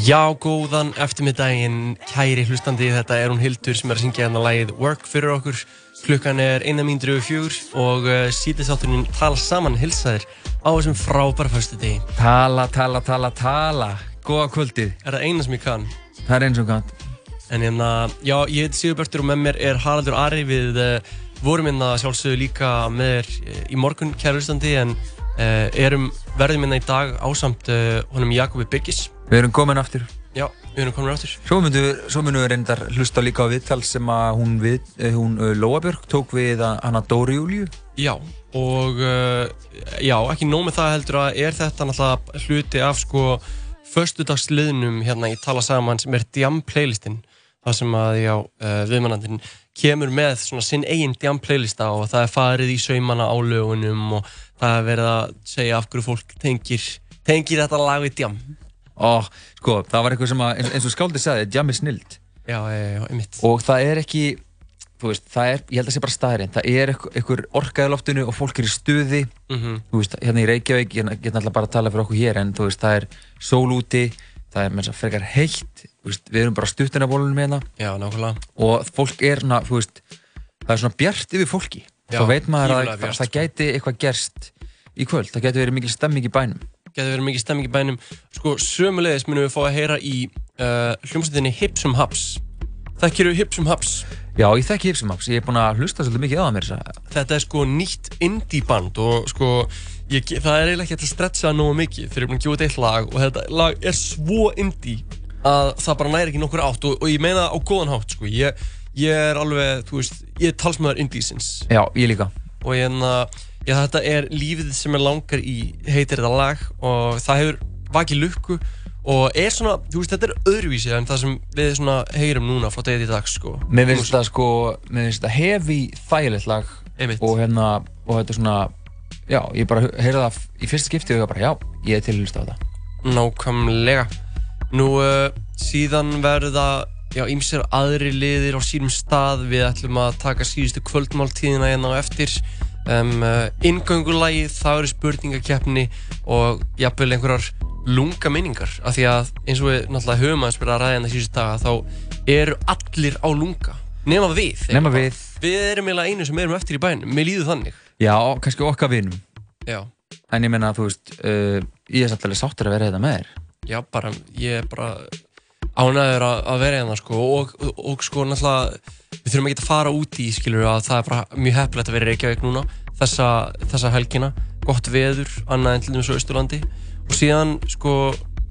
Já, góðan eftirmiddaginn, kæri hlustandi, þetta er hún Hildur sem er að syngja hérna lægið Work fyrir okkur. Klukkan er eina mínur yfir fjögur og uh, síðisátturinn tala saman hilsaðir á þessum frábæra fyrstu degi. Tala, tala, tala, tala. Góða kvöldið. Er það eina sem ég kann? Það er eins og kann. En hérna, já, ég heiti Sigurbjörtur og með mér er Haraldur Ari við uh, vorum hérna sjálfsögðu líka með þér uh, í morgun, kæri hlustandi, en erum verðum hérna í dag ásamt uh, honum Jakobi Birgis. Við erum komin aftur. Já, við erum komin aftur. Svo myndum við reyndar hlusta líka á viðtal sem að hún, við, eh, hún Lóabjörg tók við hana Dóri Júliu. Já, og já, ekki nóg með það heldur að er þetta náttúrulega hluti af sko förstudagsliðnum hérna í Tala Saman sem er Djam playlistinn. Það sem að, já, uh, viðmannandinn kemur með svona sinn eigin Djam playlista og það er farið í saumana á lögunum og það er verið að segja af hverju fólk tengir, tengir þetta lag við Djam. Og sko, það var eitthvað sem að, eins og Skáldi sagði, Djam er snild. Já, já, já, einmitt. Og það er ekki, þú veist, það er, ég held að það sé bara staðirinn, það er einhver orkaði loftinu og fólk er í stuði, mm -hmm. þú veist, hérna í Reykjavík, ég get náttúrulega bara að tala fyrir okkur hér, en þú veist, það er sól úti, það er með þess að frekar heitt, veist, við erum bara stuttin af bólunum hérna. Já, nákvæmlega. Og fólk er svona, þú veist, það er svona bjart yfir fólki. Þá veit maður að bjart, það gæti eitthvað gerst í kvöld, það gæti verið mikil stemming í bænum. Getur verið mikið stemming í bænum. Sko sömulegis munum við fá að heyra í uh, hljómsveitinni Hipsum Haps. Þekkir þú Hipsum Haps? Já, ég þekki Hipsum Haps, ég er búin að hlusta svolítið mikið á það mér Þetta er sko nýtt indie band og sko ég, það er eiginlega ekki að stretcha það nógu mikið. Fyrir að búin að gjóða eitt lag og þetta lag er svo indie að það bara næri ekki nokkur átt og, og ég meina á góðan hátt sko ég, ég er alveg, þú veist, ég er talsmaður indiesins Já, ég líka og ég en að Já, þetta er lífið sem er langar í heitir þetta lag og það hefur vakið lukku og er svona, þú veist, þetta er öðruvísið en það sem við svona heyrum núna frá degið í dag, sko. Mér finnst þetta, sko, mér finnst þetta hefi þægilegt lag Einmitt. og hérna, og þetta er svona, já, ég bara heyrði það í fyrsta skipti og ég bara, já, ég er til að hlusta á þetta. Nákvæmlega. Nú, uh, síðan verða, já, ímser aðri liðir á sínum stað, við ætlum að taka síðustu kvöldmáltíðina hérna á eftir. Um, uh, ingöngulægið, það eru spurningakeppni og jafnvel einhverjar lunga minningar af því að eins og við náttúrulega höfum að spila að ræða hérna síðust daga þá eru allir á lunga. Nema við nema við. Við erum eiginlega einu sem erum eftir í bænum. Mér líður þannig. Já, kannski okkar vinum. Já. En ég menna þú veist uh, ég er svolítið sáttur að vera þetta hérna með þér já, bara, ég er bara ánæður að, að vera hérna sko og, og, og sko náttúrulega við þurfum ekki að fara út í skilur að það er bara mjög heppilegt að vera í Reykjavík núna þessa, þessa helgina, gott veður annað en til dæmis á Östurlandi og síðan sko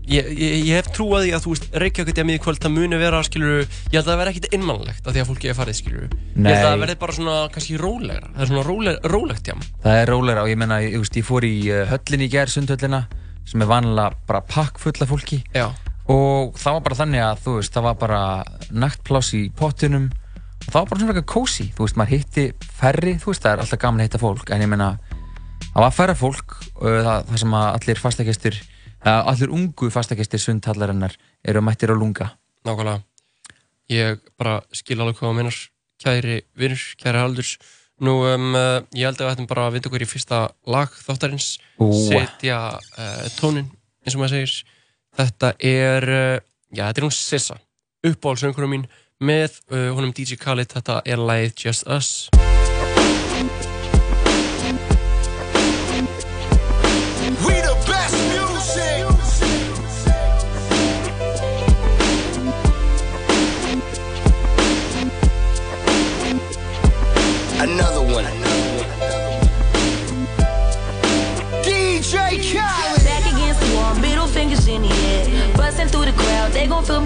ég, ég, ég hef trúið því að þú veist Reykjavík þetta miður kvöld það muni vera skilur ég held að það verði ekkit innmannlegt að því að fólki er farið skilur Nei. ég held að það verði bara svona kannski rólegra það er svona róleg, rólegt jám það er rólegra og ég menna ég, ég fór í uh, höllin í gerð sundhöllina sem er vanlega bara pakk fulla fólki. Já. og það var bara þannig að þú veist það var bara naktpláss í pottunum og það var bara svona eitthvað kósi, þú veist, maður hitti færri, þú veist, það er alltaf gaman að hitta fólk. En ég meina, það var færra fólk og það, það sem að allir fastakestir allir ungu fastakestir sundhallarinnar eru mættir á lunga. Nákvæmlega, ég bara skil alveg hvað á minnar kæri vinnur, kæri haldurs nú, um, uh, ég held að við ættum bara að vinda okkur í fyrsta lag þáttarins. Setja uh, tónin eins og maður segir. Þetta er, uh, já, þetta er hún Sissa uppáhaldsöngunum mín með uh, honum DJ Khaled, þetta er lagið Just Us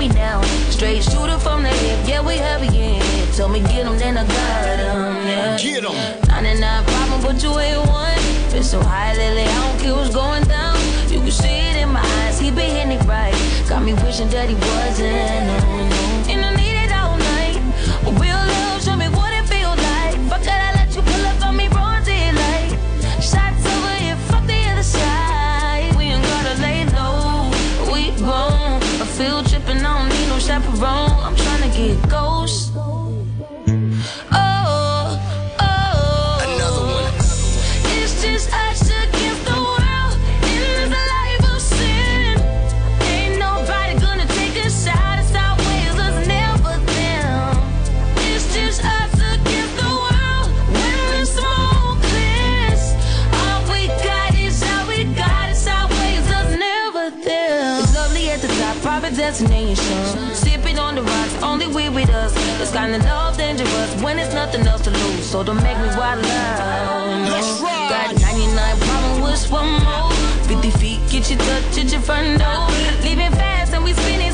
me now. Straight shooter from the hip, yeah, we heavy in. Tell me get 'em, then I got 'em, yeah. Get 'em. 99 problem, but you ain't one. Been so high lately, I don't care what's going down. You can see it in my eyes, he been hitting it right. Got me wishing that he wasn't. No, no. wrong us. This kind of love dangerous when there's nothing else to lose. So don't make me wild out. Let's ride. Got 99 problem with one more. 50 feet, get your touch at your front door. Leaving fast and we spinning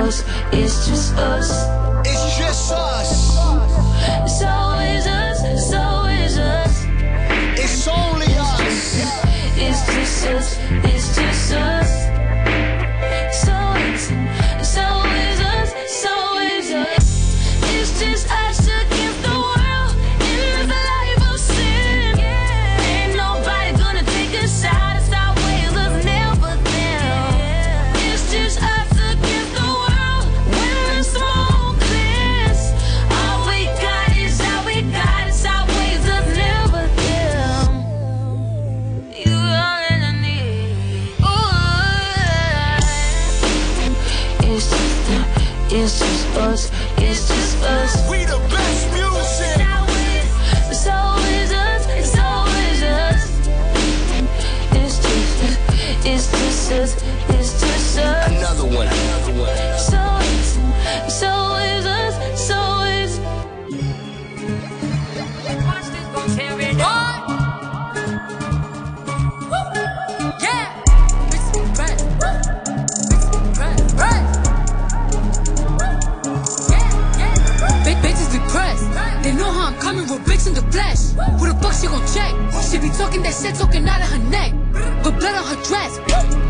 us, it's just us. It's just us. So is us, so is us. It's only us. It's just us, it's us. Talking that shit, talking out of her neck. Put blood on her dress.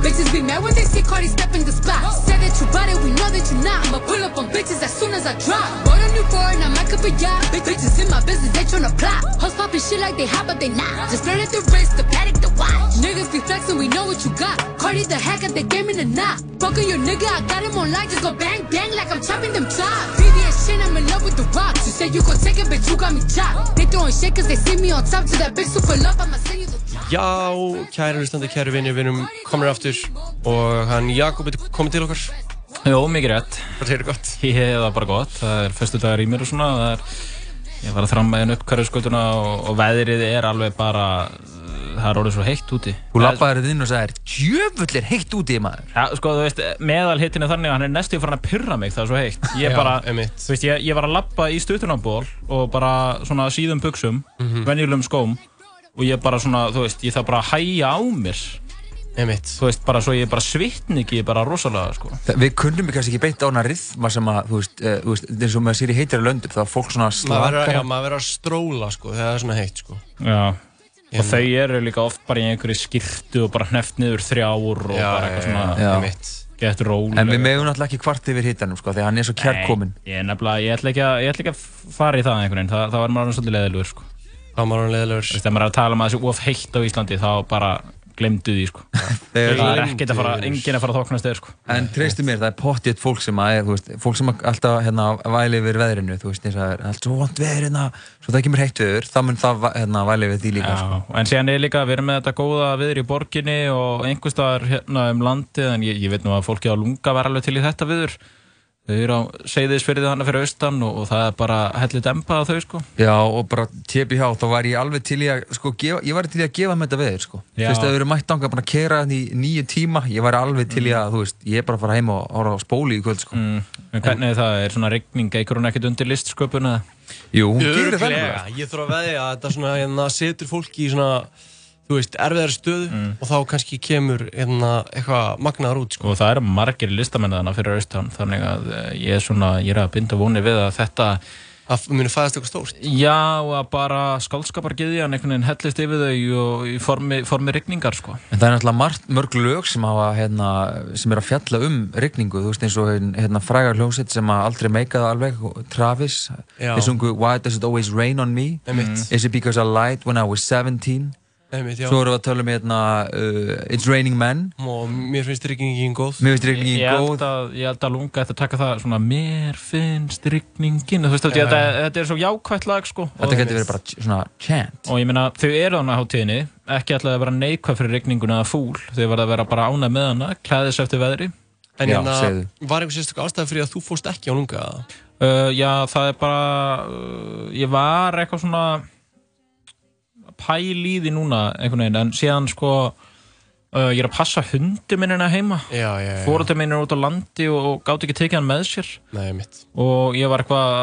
Bitches be mad when they see Cardi step in the spot. Say that you bought it, we know that you not. I'ma pull up on bitches as soon as I drop. Bought a new foreign, I might up a yacht. Bitches in my business, they tryna plot. Hoes popping shit like they hot, but they not. Just flirted the wrist, the paddock, the watch. Niggas be flexing, we know what you got. Cardi the hacker, they game in the knot. Fuckin' your nigga, I got him online, just go bang bang like I'm chopping them chops. Shit, I'm in love with the rocks. You said you gon' take it, bitch, you got me chopped. They throwing shit cause they see me on top to that bitch super love, I'ma send you the Já, kæri hlustandi, kæri vinni, við erum komin aftur og hann Jakob er komið til okkar. Jó, mikið rétt. Það segir gott. Ég hef það bara gott. Það er fyrstu dagar í mér og svona. Það er, ég var að þramma einn upp hverjusgötuna og, og veðrið er alveg bara, það er orðið svo heitt úti. Þú lappaði þetta inn og sagðir, djöfull er heitt úti maður. Já, sko, þú veist, meðal hittin er þannig að hann er næstu farin að pyrra mig, það er svo heitt. Ég Já, bara, einmitt. þú veist, ég, ég var að lappa í stuttunarból og bara svona síðum buksum, mm venjulegum skóm og ég bara svona, þú veist, ég þarf bara að hæja á mér. Einmitt. Þú veist, bara svo ég bara svitni ekki bara rosalega, sko. Þa- Við kunnum við kannski ekki beint á hana rithma sem að, þú veist, uh, þú veist, eins og maður sér í heitari löndum, þá er fólk svona slakar. já, maður verður að stróla, sko, þegar það er svona heitt, sko. Já. Og þau eru líka oft bara í einhverju skirtu og bara hneft niður þrjár og Já, bara eitthvað svona gett rólega. En við megum náttúrulega ekki kvart yfir hitanum, sko, því hann er svo kærkomin. Nei, ég er nefnilega, ég ætla ekki að, ég ætla ekki að fara í það einhvern veginn, það, það var maður orðinn svolítið leðilegur, sko. Það var hann Þú leðilegur. ef maður er að tala um að það sé of heitt á Íslandi, þá bara glemdu því, sko. Þegar- Það er ekkert að fara, enginn að fara að þoknast þér, sko. En treystu mér, það er pottið fólk sem að, þú veist, fólk sem alltaf hérna væli yfir veðrinu, þú veist, það er allt svo vond veður hérna, svo það kemur heitt veður, þá mun það hérna væli yfir því líka, sko. Já, en síðan er líka, við erum með þetta góða viður í borginni og einhverstaðar hérna um landið, en ég, ég veit nú að fólki á lunga var alveg til í þetta viður. Þau eru á seyðisfyrðið hana fyrir austan og, og það er bara hellir dempa á þau, sko. Já, og bara TBH, þá var ég alveg til í að, sko, gefa, ég var til í að gefa með þetta veður, sko. Þú veist, við erum mætt ánga bara að kera hann í nýju tíma, ég var alveg til í að, þú veist, ég er bara að fara heim og ára á spóli í kvöld, sko. Mm. En hvernig er það? Er svona regning, eigur hún ekkert undir listsköpun eða? Jú, hún gerir það. Ég þarf að veðja að þetta svona, hérna, setur fólki í svona, þú veist, erfiðari stöðu Mm. og þá kannski kemur, hérna, eitthvað magnaðar út, sko. Og það eru margir listamenn þarna fyrir austan, þannig að eh, ég er svona, ég er að binda vonir við að þetta að muni fæðast eitthvað stórt Já, og að bara skáldskapargiðjan einhvern veginn hellist yfir þau og í formi, formi rigningar sko. En það er náttúrulega margt, mörg lög sem, hafa, hérna, sem er að fjalla um rigningu, þú veist eins og hérna, frægar hljómsveit sem að aldrei meikaði alveg, Travis, þeir sungu Why does it always rain on me? Einmitt. Is it because I lied when I was 17? Einmitt. Svo erum við að tala um hérna, uh, It's raining men, og mér finnst rigningin góð mér finnst held góð. að, ég held að lunga eftir að taka það svona Mér finnst rigningin Þú veist, ja, þetta, þetta er svo jákvætt lag sko. Þetta getur verið bara svona chant. og ég meina, þau eru þannig á hátíðinni ekki alltaf að vera neikvæð fyrir rigninguna eða fúl þau verða að vera bara ánæg með hana klæðis eftir veðri en Já, hérna, segðu. var einhver sérstök ástæða fyrir að þú fórst ekki á lunga uh, Já, það er bara uh, pæl í því núna einhvern veginn, en síðan sko uh, ég er að passa hundi minnina heima. Fóröldur minn er út á landi og, og gátt ekki tekið hann með sér. Nei, og ég var eitthvað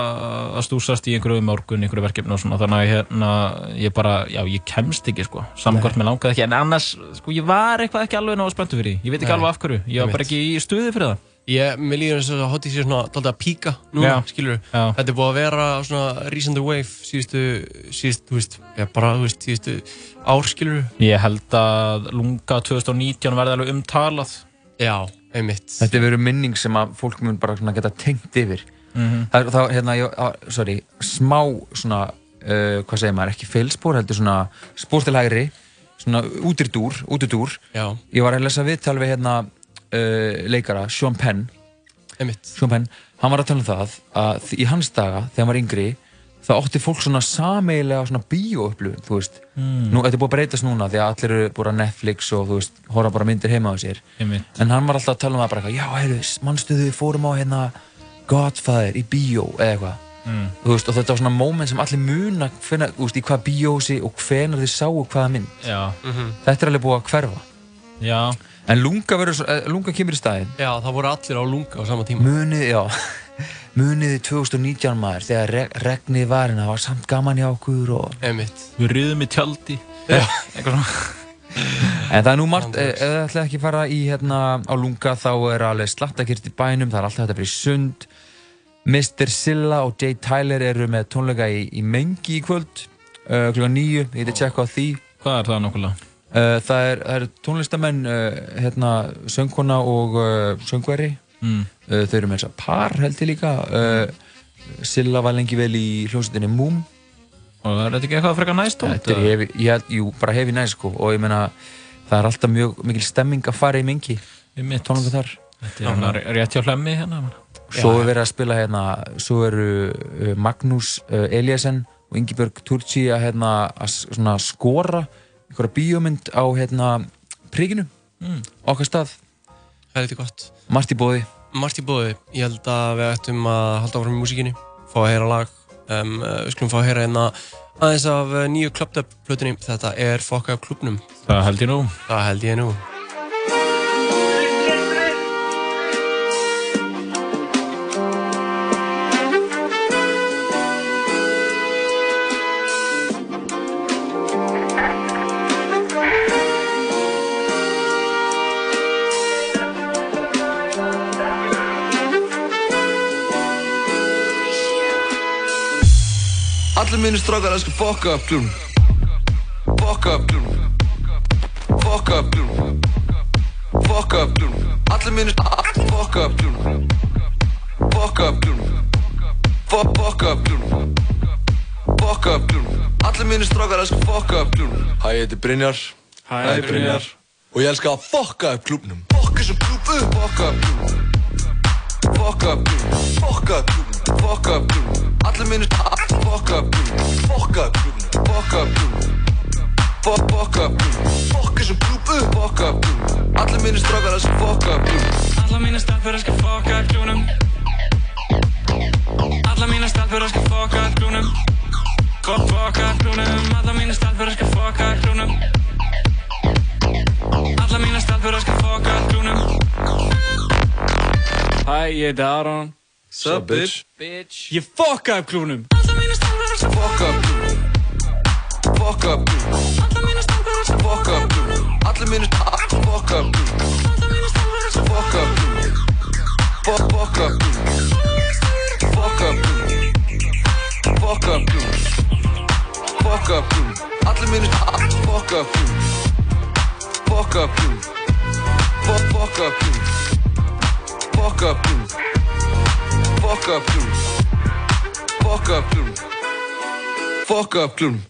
að stúsast í einhverju morgun, einhverju verkefni og svona þannig að hérna, ég bara, já, ég kemst ekki sko, saman hvort mér langaði ekki en annars, sko, ég var eitthvað ekki alveg náðu spenntu fyrir ég veit ekki Nei. alveg af hverju. Ég var bara ekki í stuði fyrir það Ég, mér líður og að hotið sér svona dálítið að píka núna, Já. skilur Já. Þetta er búið að vera svona recent wave síðustu, síðustu, þú veist, já, bara, þú veist, síðustu ár, skilur Ég held að lunga 2019 verði alveg umtalað Já, einmitt Þetta er verið minning sem að fólk mun bara svona geta tengt yfir. Það er, það, hérna, ég, á, sorry, smá svona, uh, hvað segir maður, ekki feilspor, heldur svona spór til hægri, svona útirdúr, útidúr. Já, Ég var að lesa viðtal við hérna uh, leikara, Sean Penn, Sean Penn, hann var að tala um það að í hans daga, þegar hann var yngri, þá átti fólk svona sameigilega svona bíóupplifun, þú veist. Nú, þetta er búið að breytast núna því að allir eru búið að Netflix og þú veist, horfa bara myndir heima á sér. Einmitt. En hann var alltaf að tala um það bara eitthvað, já, heyrðu, mannstuðu, við fórum á hérna Godfather í bíó eða eitthvað. Mm. Þú veist, og þetta var svona moment sem allir muna hvenær, þú veist, í hvað bíósi og hvenar þið sáu hvaða mynd. Já, Þetta er alveg búið að hverfa. já, En lunga, svo- eh, lunga kemur í staðinn. Já, það voru allir á lunga á sama tíma Munið, já, muniði 2019 maður þegar reg, regnið var en það var samt gaman hjá okkur og... Einmitt við riðum í tjaldi eitthvað svona En það er nú margt, ef ef þið ætlaði ekki að fara í hérna á lunga þá er alveg slattakýrt í bænum, það er alltaf þetta að í sund. Mr. Silla og Jay Tyler eru með tónleika í, í Mengi í kvöld, uh, klukkan nýju, ég heiti að tjekka á því. Hvað er það nákvæmlega? Uh, það, er, það eru tónlistamenn, uh, hérna, söngkona og uh, söngveri. Mm. Þau eru með þess að par held ég líka. Silla var lengi vel í hljómsveitinni Moom. Og er þetta ekki eitthvað frekar næst tónt? Þetta er hefi, ég held, jú, bara hefi næst sko og ég meina það er alltaf mjög mikil stemming að fara í mingi Einmitt. tónleika þar Þetta er hérna rétt hjá hlemmi hérna svo er verið að spila hérna svo eru Magnús Eliasson og Ingibjörg Turci að hérna að skora einhverja bíómynd á hérna príkinu Mm. okkar stað, Það er eitthvað gott. Margt í bóði Margt í bóði, ég held að við ættum að halda áfram í músíkinni fá að heyra lag. Um, uh, við skulum fá að heyra hérna aðeins af uh, nýju Clubbed Up plötunni. Þetta er Fokka klubnum Það held ég nú. Það held ég nú Allir mínir strákar elskar fokka upp klúm Fokka upp klúm Fokka upp klúm Fokka upp klúm Allir mínir Fokka upp klúm Fokka upp klúm Fokka upp klúm Fokka upp klúm Allir mínir strákar elskar fokka upp klúm Hæ, ég heiti Brynjar Hæ, Brynjar Og ég elska að fokka upp klúmnum Fokka sem upp Fokka upp klúm Fokka upp klúm Fokka upp klúm Fokka upp klúm Allir mínir Fokka upp klúm Fokka upp klúm Fokka sem klúm upp Fokka upp klúm Allir mínir elskar fokka upp klúm Alla mína stelpur elskar fokka upp klúnum Alla mína stelpur elskar fokka upp klúnum Fokka upp klúnum Alla mína stelpur elskar fokka upp klúnum Alla mína stelpur elskar fokka upp klúnum Hæ, ég heiti Aron Sup, bitch? Ég fokka upp klúnum. Fokka upp klúm Fokka upp klúm Fokka upp klúm Allir mínir Fokka upp klúm Fokka upp klúm Fokka upp klúm Fokka upp klúm Fuck up. Klúm Allir minnist Fuck up. Klúm Fuck up. Klúm Fuck fuck up. Klúm Fuck up. klúm Fuck up klúm Fuck up klúm Fuck up klúm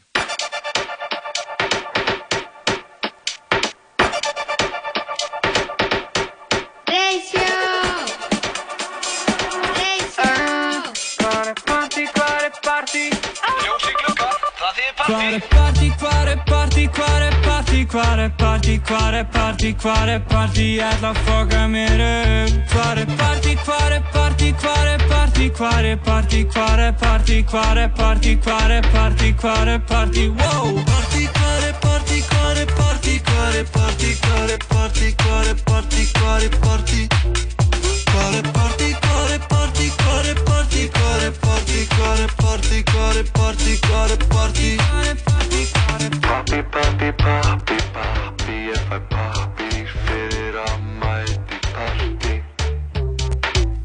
Hvar er partí, hvar er partí, hvar er partí, hvar er partí, hvar er partí, hvar er partí, ég ætla að foka mér upp Hvar er partí, hvar er partí, hvar er partí, hvar er partí, hvar er partí, hvar er partí, hvar er partí, hvar er partí, wow Partí, hvar er partí, hvar er partí, hvar er partí, hvar er partí, hvar er partí, hvar er partí Er partí, hvar er partí, hvar er partí, hvar er partí, hvar er partí Pappi, pappi, pappi, pappi, ég fæ pappi fyrir að mæti partí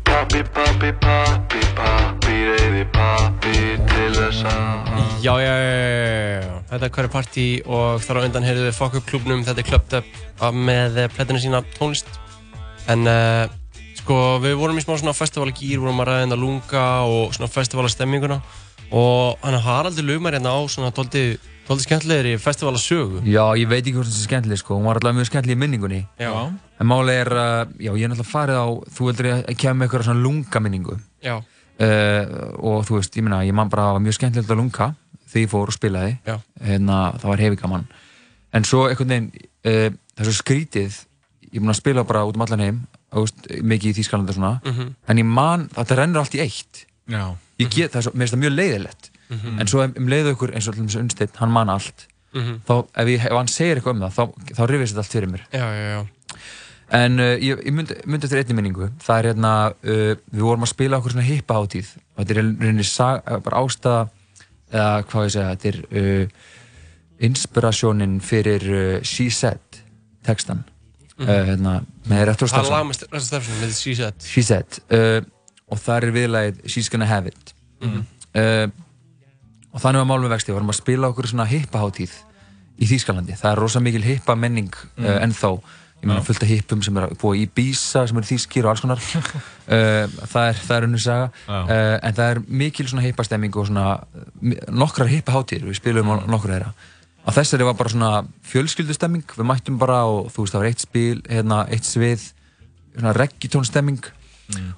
Pappi, pappi, pappi, pappi, reyði pappi til þess að Já, já, já, já. Þetta er hverju partí og þar á undan heyrðum við Fuck Up klubnum, þetta er Clubbed Up með plettinu sína tónlist. En uh, sko, við vorum í smá svona festivalagýr, vorum að ræða hérna lunga og svona festivalastemminguna og hann Haraldur Lugmar hérna á svona tóldi, tóldi skemmtilegri festivalasögu. Já, ég veit ekki hvort það er skemmtileg sko, hún var alltaf mjög skemmtileg í minningunni Já. En máli er, uh, já, ég er náttúrulega farið á, þú heldur ég að kemja með eitthvað svona lunga minningu Já. uh, Og þú veist, ég meina, ég man bara að það var mjög skemmtilegt að lunga Þegar ég fór og spilaði Já. Hérna, það var hefi gaman En svo einhvern veginn, uh, það er svo skrítið Ég er búinn að spila bara út um allan heim veist, Mikið í Þýskalandi og svona Mhm. En ég man, þetta rennur allt í eitt Já. Ég get, það er svo, mér finnst það mjög leiðilegt Mhm. En svo um, um leiðu ykkur, eins og alltaf Unnsteinn, hann man allt Mhm. þá, ef, ég, ef hann segir eitthvað um það, þá, þá rifist þetta allt fyrir mér Já, já, já. En uh, ég, ég myndi, myndi eftir einni minningu Það er hérna, uh, við vorum að spila okkur svona hippahátíð og þetta er í rauninni bara ástæða eða hvað ég segja, þetta er uh, inspirasjónin fyrir uh, She Said textan Mhm. uh, hérna, með Retro Það er lag með Rasta Steffson, með She Said. She Said uh, og það er viðlagið She's Gonna Have It. Mhm. uh, og þannig var málum við vexti. Við vorum að spila okkur svona hippahátíð í Þýskalandi, það er rosa mikil hippa menning Mm. ennþá. Ég meina fullt af hippum sem er búið í Bísa sem eru þýskir og alls konar. Það er, er unnur saga. En það er mikil svona hippastemming og svona nokkrar hippahátíðir. Við spilum á nokkur þeirra á þessari var bara svona fjölskyldustemming. Við mættum bara og þú veist það var eitt spil hérna, eitt svið svona reggitónstemming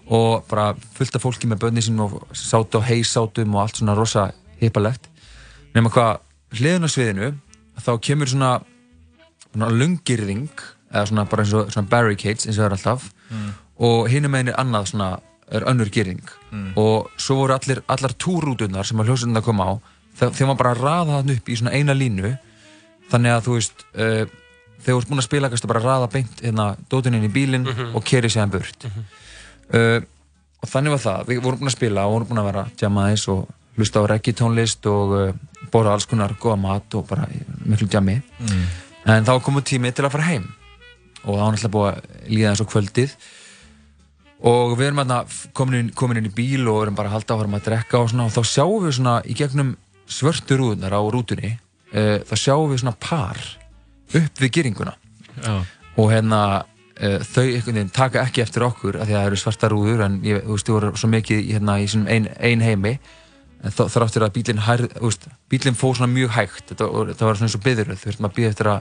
og bara fullt af fólki með börni sín og sátu á heisátum og allt svona rosa hippalegt. Nema hvað hliðin á sviðinu þá kemur svona, svona lungirðing eða svona bara eins og svona barricades eins og það er alltaf. Mm. og hinum meginn er annað svona er önnur girðing. Mm. og svo voru allir, allar túrútunar sem að hljósundar koma á þe- þeim var bara að raða þann upp í svona eina línu. Þannig að þú veist uh, þegar þú ert búin að spila kannski bara að raða beint hérna dótinn inn í bílinn og keri séðan burt. Uh, og þannig var það, við vorum búin að spila og vorum búin að vera jamma aðeins og hlusta á reggae tónlist og uh, borða alls konar góða mat og bara miklu jammi. Mm. en þá komið tími til að fara heim. Og það var náttúrulega búið að líða eins og kvöldið. Og við erum komin inn, komin inn í bíl og erum bara að halda áfram að drekka og svona. Og þá sjáum við svona í gegnum svörtu rúðunar á rútunni uh, þá sjáum við svona par upp við gyringuna Já. og hérna uh, þau taka ekki eftir okkur af því að það eru svarta rúður en ég, þú veist, þau voru svo mikið hérna, í svona ein, ein heimi. En þó- þrátt fyrir að bílinn þú bílinn fór svona mjög hægt. Þetta, var- það var svona eins og byðuröð þú veist, maður býði eftir að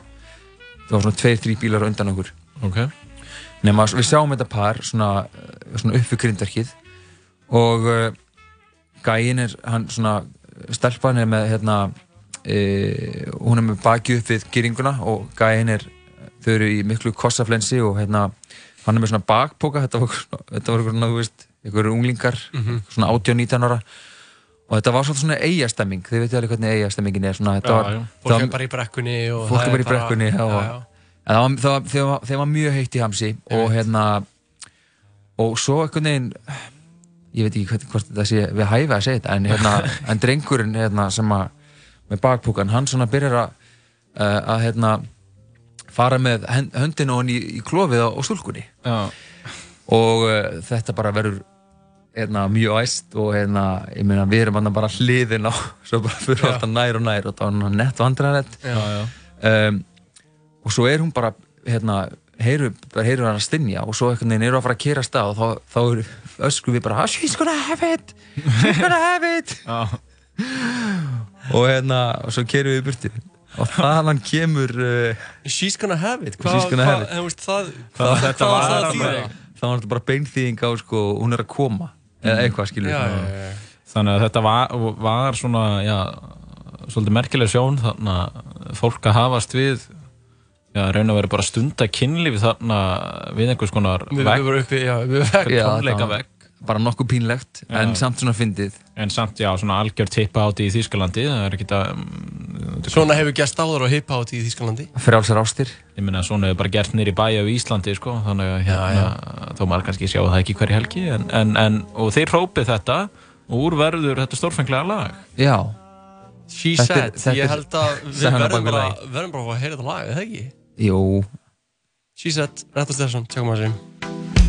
það var svona tveir, þrý bílar undan okkur. Ok. nema við sjáum þetta par svona, eh, svona upp við grindverkið og uh, gæin er hann svona stelpan er með hérna e, hún er með bakið upp við gyringuna og gæin er þau eru í miklu kossaflensi og hérna hann er með svona bakpoka. Þetta var, svona- þetta var eitthvað svona, þú veist, eitthvað unglingar Mhm. svona 18-19 ára. Og þetta var svona eigastemming þið veitir alveg hvernig eigastemmingin er svona, Já, var, já. Fólk er bara í brekkunni fólk er bara í brekkunni þeim var mjög heitt í hamsi og hérna og svo einhvern veginn ég veit ekki hvort, þetta sé við hæfi að segja þetta en, hérna, en drengurinn hérna, sem að með bakpúkan, hann svona byrjar að uh, að hérna fara með höndina og hann í, í klofið á, stúlkunni. Og uh, þetta bara verður hérna, mjög æst og hérna, ég meina, við erum bara hliðin á, svo bara fyrir alltaf nær og nær og það var hann nett já. um, og svo er hún bara hérna, heyru, bara heyru hann að stinja og svo veginn eru að fara að kera stað og þá, þá er ösku við bara "Ah, she's gonna have it! She's gonna have it! Og hérna, og svo kerum við í burti og þaðan kemur uh, She's gonna have it. She's gonna have it. Hvað, það, það, hvað, þetta var það þýða? það var bara beinþýðing á sko, hún er að koma. Eða eitthvað skilur Já, já, já. Þannig að þetta var, var svona, já, svolítið merkileg sjón, þannig að fólk að hafast við, já, raun og verið bara stunda kynlífi þarna við einhvers konar Við við vorum uppi, já, við vekk Já, tónleika það vegg. bara nokkuð pínlegt en Já. samt svona fyndið En samt, já, svona algjör tippa áti í Þýskalandi, það er ekki að... Svona hefur gæst áður á hip-hop í Þýskalandi frjálsar ástir Ég meina, svona hefur bara gert nýri bæja á Íslandi, sko, þannig að hérna, þó maður kannski sjá það ekki hverju helgi, en, en, en, og þeir hrópið þetta og úr verður þetta stórfenglega lag. já, She er- said, ég er held að við verðum bara, verðum bara að fá að heyra þetta lag, eða ekki? Jú. She said, Rettur Stefánsson, tjókum að þessu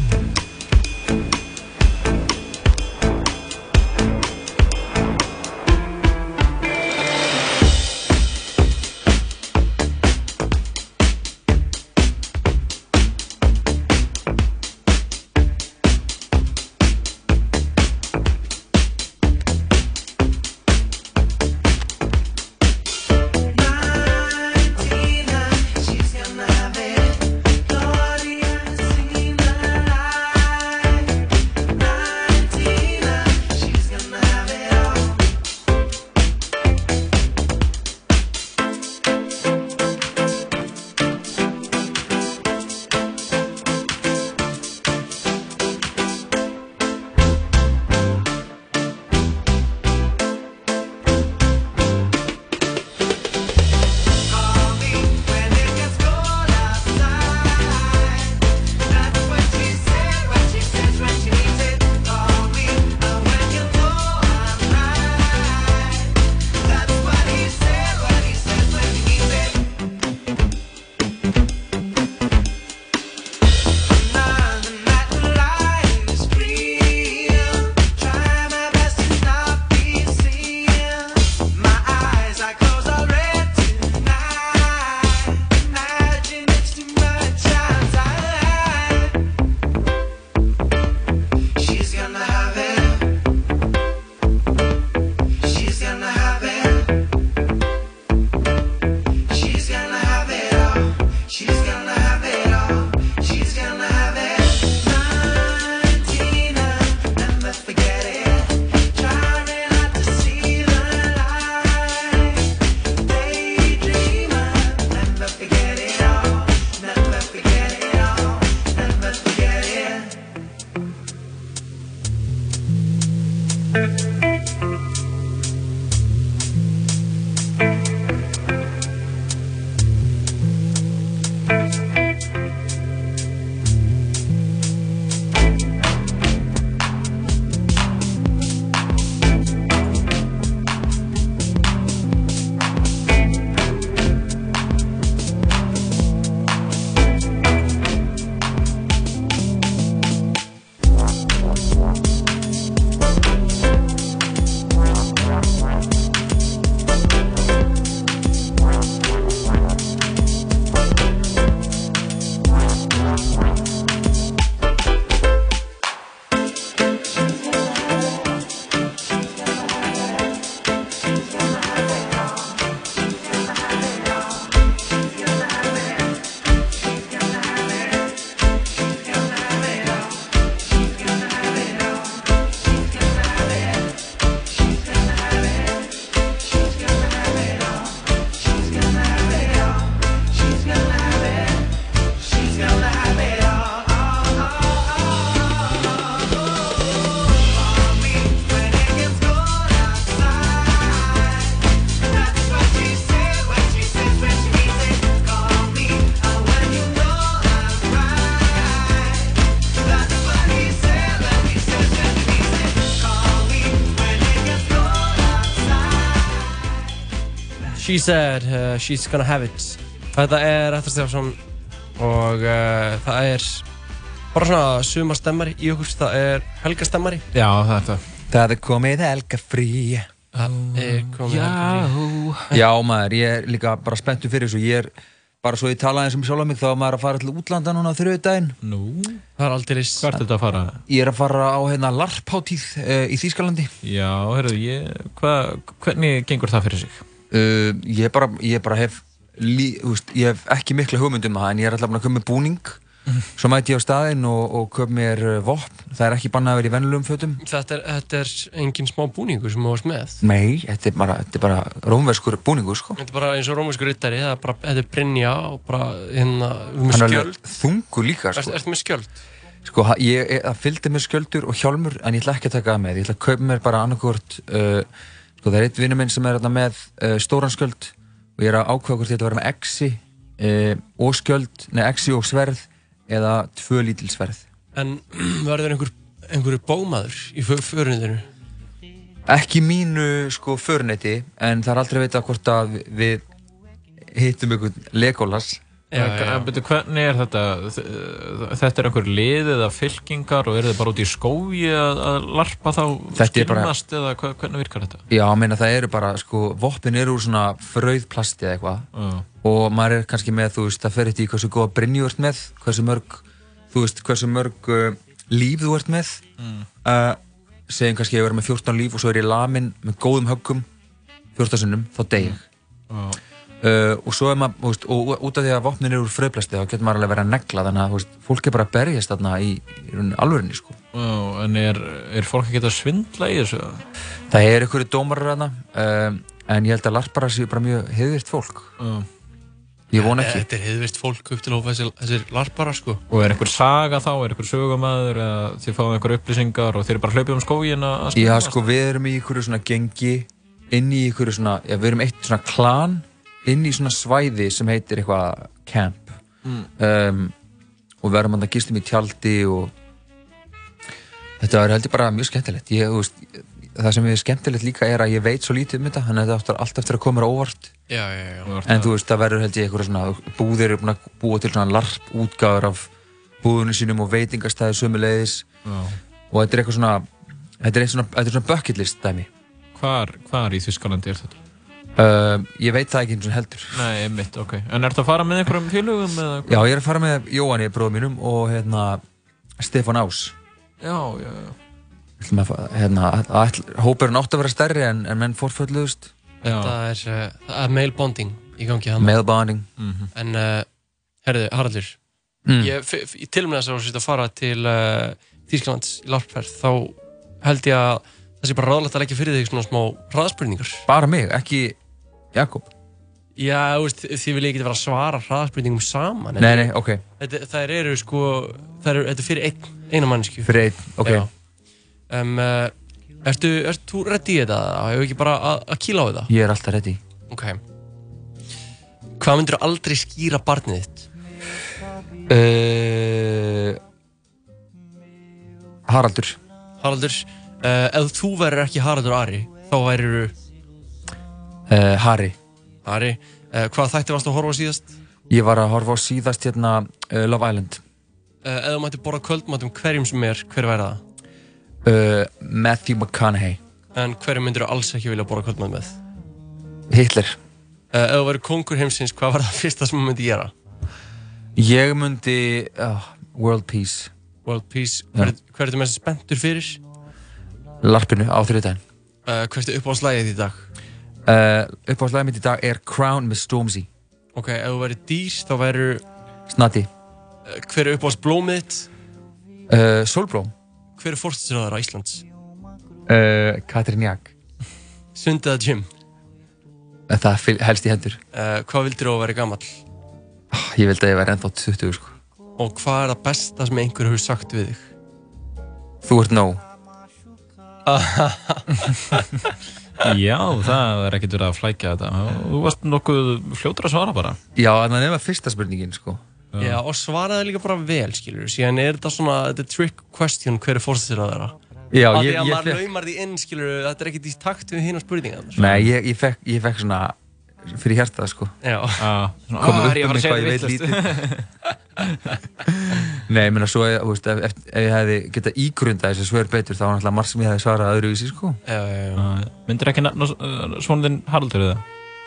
She said, uh, she's gonna have it Þetta er Rettur Stefánsson og uh, það er bara svona sumar stemmari í okkur, það er helga stemmari. Já, það er það. Það er komið helga frí Það er komið helga frí. Já maður, ég er líka bara spenntur fyrir þessu Ég er bara svo ég tala eins um sjálf mig þá er maður að fara til útlanda núna á þriðudaginn Nú, Það er aldrei hvert er þetta að fara? Ég er að fara á hérna larpháttíð uh, í Þýskalandi Já, heyrðu, ég, hva, hvernig gengur það fyrir? Uh, Ég bara, ég bara hef lí, úst, Ég hef ekki mikla hugmynd um það en ég er alltaf búin að koma með búning Svo mæti ég á staðinn og, og köp mér uh, vopn Það er ekki bannað að vera í vennulegum fötum Þetta er, þetta er engin smá búningur sem þú varst með. Nei, þetta er bara, þetta er bara rómverskur búningur sko Þetta er bara eins og rómusku ryttari, er þetta er Brynja og bara, hérna, með er skjöld. þungur líka sko. ertu með skjöld? Sko, ég, ég- það fylgdi mér skjöldur og hjálmur en ég ætla ekki að taka það með, ég ætla að kaupa mér bara annarkvort uh, sko það er eitt vinnu minn sem er með uh, stóran skjöld og ég er að ákveða hvort að vera með exi uh, og skjöld, nei exi og sverð eða tvö lítil sverð En verður einhver, einhverju bómaður í förunitinu? ekki mínu sko förnetti en það er aldrei að veita hvort að við hittum einhvern Legolas Byrju, hvernig er þetta? Þetta er einhver lið eða fylkingar og eru þið bara út í skói að, larpa þá Þetta er bara- eða hvernig virkar þetta? Já, meina það eru bara, sko, voppin eru úr svona fröðplasti eða eitthvað Já. og maður er kannski með, þú veist, það fer eftir hversu góða brynju þú ert með, hversu mörg þú veist, hversu mörg uh, líf þú ert með Mm. uh, segjum kannski að ég verið með 14 líf og svo er ég lamin með góðum höggum 14 sinnum, þá dey ég Já. Uh, og svo er maður, þú veist, og út af því að vopnin eru úr fröðplasti þá getur maður alveg verið að negla þannig að, þú veist, fólk er bara að berjast þarna í, í rauninni alvörinni, sko Já, en er, er fólk að geta svindla í þessu? Það er einhverju dómarar þarna um, en ég held að larparar séu bara mjög heiðvirt fólk Já. Ég von ekki Þetta er heiðvist fólk upp til að hófa þessir, larparar, sko. Og er einhver saga þá, er einhver sögumæður eða þið fáið einhver upplýsingar og þið eru bara hlaupið um skógin að að Inn í svona, svæði sem heitir eitthvað camp Mm. um, og við erum að gistum í tjaldi og þetta er heldur bara mjög skemmtilegt ég, veist, það sem er skemmtilegt líka er að ég veit svo lítið um þetta þannig að þetta áttur allt eftir að koma óvart Já, já, já. en þú veist, það verður held ég einhverja svona búðir eru búin að búa til svona larp útgáður af búðunum sínum og veitingastæði sömuleiðis Já. og þetta er eitthvað svona þetta er eitthvað svona, þetta er svona bucket list dæmi Hvar, hvar í Þískalandi er þetta? Uh, ég veit það ekki eins og heldur Nei, einmitt, ok. En ertu að fara með einhverjum félögum eða? Já, ég er að fara með Jóhanni, bróðum mínum og hérna Stefán Ás Já, já, já. Við ætlum að hérna, Hópurinn átti að vera stærri en, en menn fórfölluðust Það er, uh, það er male bonding í gangi hann. Meðbáning Mhm. En, uh, herðu, Haraldur, Mm. ég, f- f- í tilmæða þess að þú sést að fara til uh, Þýskalands í larpferð, þá held ég að það sé bara ráðlegt að leggja fyrir þig svona smá hraðspurningar. Bara mig, ekki Jakob Já, þú veist, þið viljið ekki vera að svara hraðspurningum saman. Nei, nei, ok, Þetta, þær eru sko, þær eru, þetta er fyrir ein, eina mannsku. fyrir einn, ok Já. Um, uh, ertu, ertu þú ready í þetta? Hefur ekki bara að, að kýla á þetta? Ég er alltaf ready Ok. Hvað myndir þú aldrei skýra barnið þitt? uh, Haraldur Haraldur, uh, ef þú verður ekki Haraldur Ari, þá værir uh, Harry Ari. Uh, hvað þætti varst að horfa á síðast? Ég var að horfa á síðast hérna uh, Love Island þú mætti borða kvöldmatum hverjum sem er, hver væri það? Matthew McConaughey En hverjum myndir þú alls ekki vilja borða kvöldmat með? Hitler þú verður kongur heimsins, hvað var það fyrsta sem þú myndi gera? Ég myndi uh, World Peace World Peace, hver, hver ertu mest spenntur fyrir? Larpinu á þriðdæn Uh, hvert er upp á slæðið í dag? Uh, Upp á slæðið mitt í dag er Crown með Stormzy Ok, ef þú verður dýr, þá verður Snati uh, hver er upp á blómið þitt? uh, Solblóm Hver er fórstisraður á Íslands? Katrin Jak Sundið að gym? Uh, Það helst í hendur hvað vildir þú að vera gamall? Ah, Ég vildi að ég væri ennþá 20 sko. Og hvað er það besta sem einhver hefur sagt við þig? Þú ert nóg Já, það er ekkert verið að flækja þetta. Þú varst nokkuð fljótur að svara bara. Já, en það nefna fyrsta spurningin sko. Já, og svaraði líka bara vel, skilur Síðan er þetta svona, þetta er trick question hver er fórstisraður þeirra Já, Af því ég, að ég maður fekk laumar því inn, skilur Þetta er ekkert í takt við hinn spurningar Nei, ég, ég, fekk, ég fekk svona fyrir hjartað sko. Já, Ah, svona, Komið ah, upp ég um að fara eitthvað að ég veit vitlaust? Nei, ég meina svo, ef, veist, ef, ef, ef ég hefði getað ígrunda þessi svör betur, þá var náttúrulega margt sem ég hefði svarað öðruvísi, sko. Já, já, já. Myndir ekki uh, svonðinn Haraldur eða?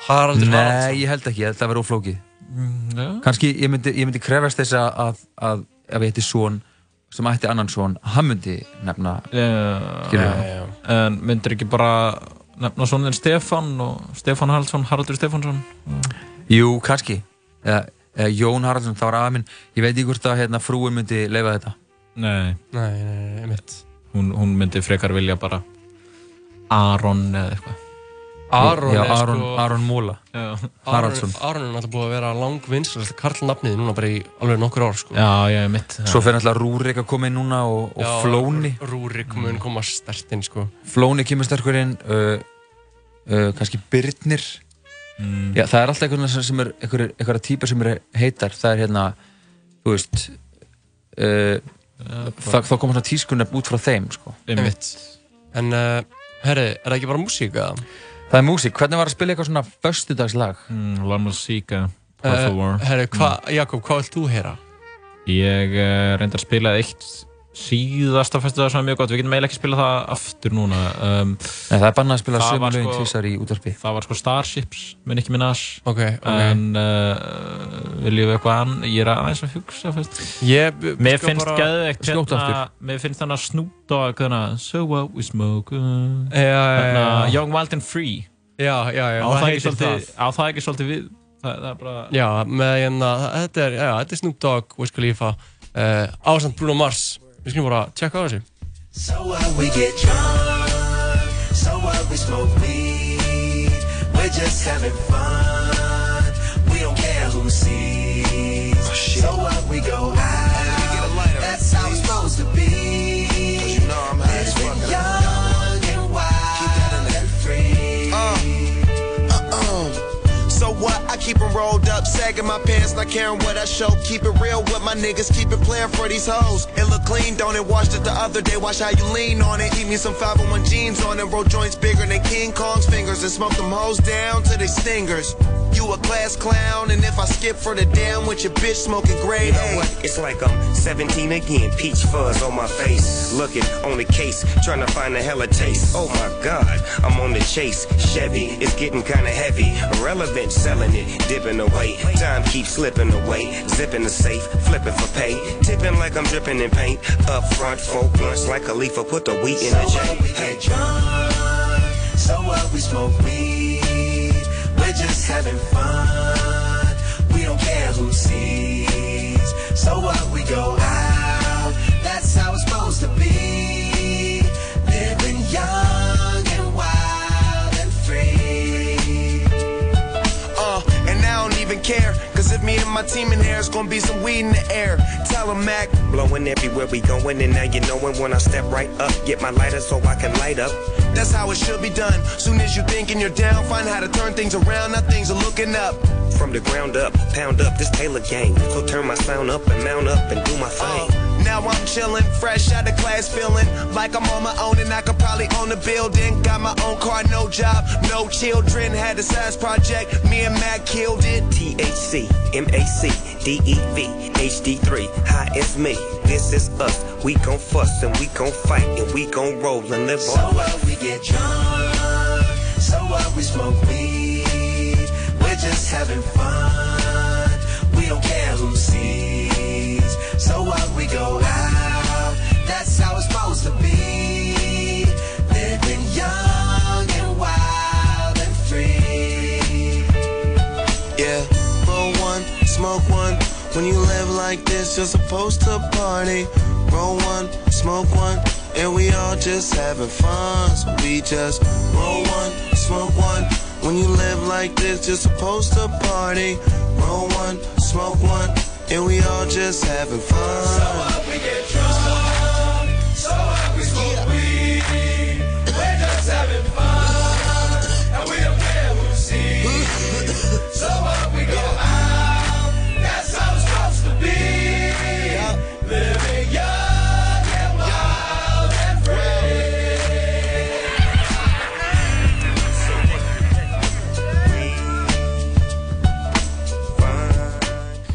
Haraldur Nei, ég held ekki, ég held að það verði óflókið. Já. Kanski, ég myndi, ég myndi krefast þess að, að, að ef ég heiti svon sem ætti annan svon, hann myndi nefna, myndir ekki bara nefna svonðinn Stefán og Stefán Haraldsson, Haraldur Stefánsson? Jú, kannski. Eða, eða Jón Haraldsson, það var aða minn. Ég veit ekki hvort að hérna, frúin myndi leifa þetta. Nei. Nei, nei, nei, einmitt. Hún, hún myndi frekar vilja bara Aron eða eitthvað. Aron Já, Aron, sko Aron Móla. Já. Haraldsson. Aron, er náttúrulega búið að vera langvinnslast karlnafnið núna bara í alveg nokkur ár sko. Já, er mitt. Svo fyrir náttúrulega Rúrik að koma inn núna og, og Já, Flóni. Rúrik mun koma stert inn sko. Flóni kemur sterkur inn, uh, uh, kannski Birnir. Mm. Já, það er alltaf er, einhverja, einhverja típar sem eru heitar. Það er hérna, þú veist, uh, það, þá koma svona tískunni út frá þeim, sko. Einmitt. En, uh, herri, er það ekki bara músík eða? Það er músík. Hvernig var að spila eitthvað svona föstudagslag? Mm, La Musica, Uh, Parfum herri, hva, Jakob, hvað vilt þú heyra? Ég uh, reyndar að spila eitt síðasta festival sem er mjög gott, við getum eiginlega ekki spila það aftur núna um, Nei, það er bannað að spila sömu var lögin sko- tvisar í útvarpi. Það var sko Starships með Nicki Minaj Ok, ok. En uh, viljum við eitthvað ann Ég er aðeins að hugsa Ég, Mér skal finnst Skjóta hérna, Mér finnst þannig að þannig, So what we smoke Já, já, að já. Young, Wild and Free Já, já, já, Á það ekki heitir svolítið það. Á það ekki svolítið við Það, það er bara Já, með hérna, þetta er, já, þetta er Snoop Dogg, Wiz Khalifa, uh, ásand Bruno Mars. Við skulum bara tjekka á þessu. So what we get drunk, so what we smoke weed, we're just having fun. We don't care who sees. Keep 'em rolled up, sagging my pants, not caring what I show. Keep it real with my niggas, keep it playing for these hoes. It look clean, don't it? Washed it the other day, watch how you lean on it. Eat me some 501 jeans on it, roll joints bigger than King Kong's fingers, and smoke them hoes down to they stingers. You a class clown, and if I skip for the damn with your bitch smoking grade You know what? It's like I'm 17 again. Peach fuzz on my face. Looking on the case, trying to find a hella taste. Oh my god, I'm on the chase. Chevy, it's getting kinda heavy. Irrelevant, selling it, dipping away. Time keeps slipping away. Zipping the safe, flipping for pay. Tipping like I'm dripping in paint. Up front, four blunts like a leaf. Put the wheat in the So what we get drunk, so what we smoke weed, we're just having fun. We don't care who sees. So what we go out, that's how it's supposed to be. Even care. Cause if me and my team in here, it's gonna be some weed in the air. Tell 'em, Mac. Blowing everywhere we going, and now you knowin' when I step right up. Get my lighter so I can light up. That's how it should be done. Soon as you thinking you're down, find how to turn things around. Now things are looking up. From the ground up, pound up this Taylor gang. So turn my sound up and mount up and do my thing. Uh, now I'm chillin', fresh out of class, feeling like I'm on my own and I could probably own a building. Got my own car, no job, no children. Had a science project, me and Mac killed it. THC, MAC, DEV, HD3. Hi, it's me. This is us. We gon' fuss and we gon' fight and we gon' roll and live So on. what we get drunk, so what we smoke weed, we're just having fun. We don't care who sees. So what we go out, When you live like this, you're supposed to party. Roll one, smoke one, and we all just having fun. So we just roll one, smoke one. When you live like this, you're supposed to party. Roll one, smoke one, and we all just having fun. So what we get drunk,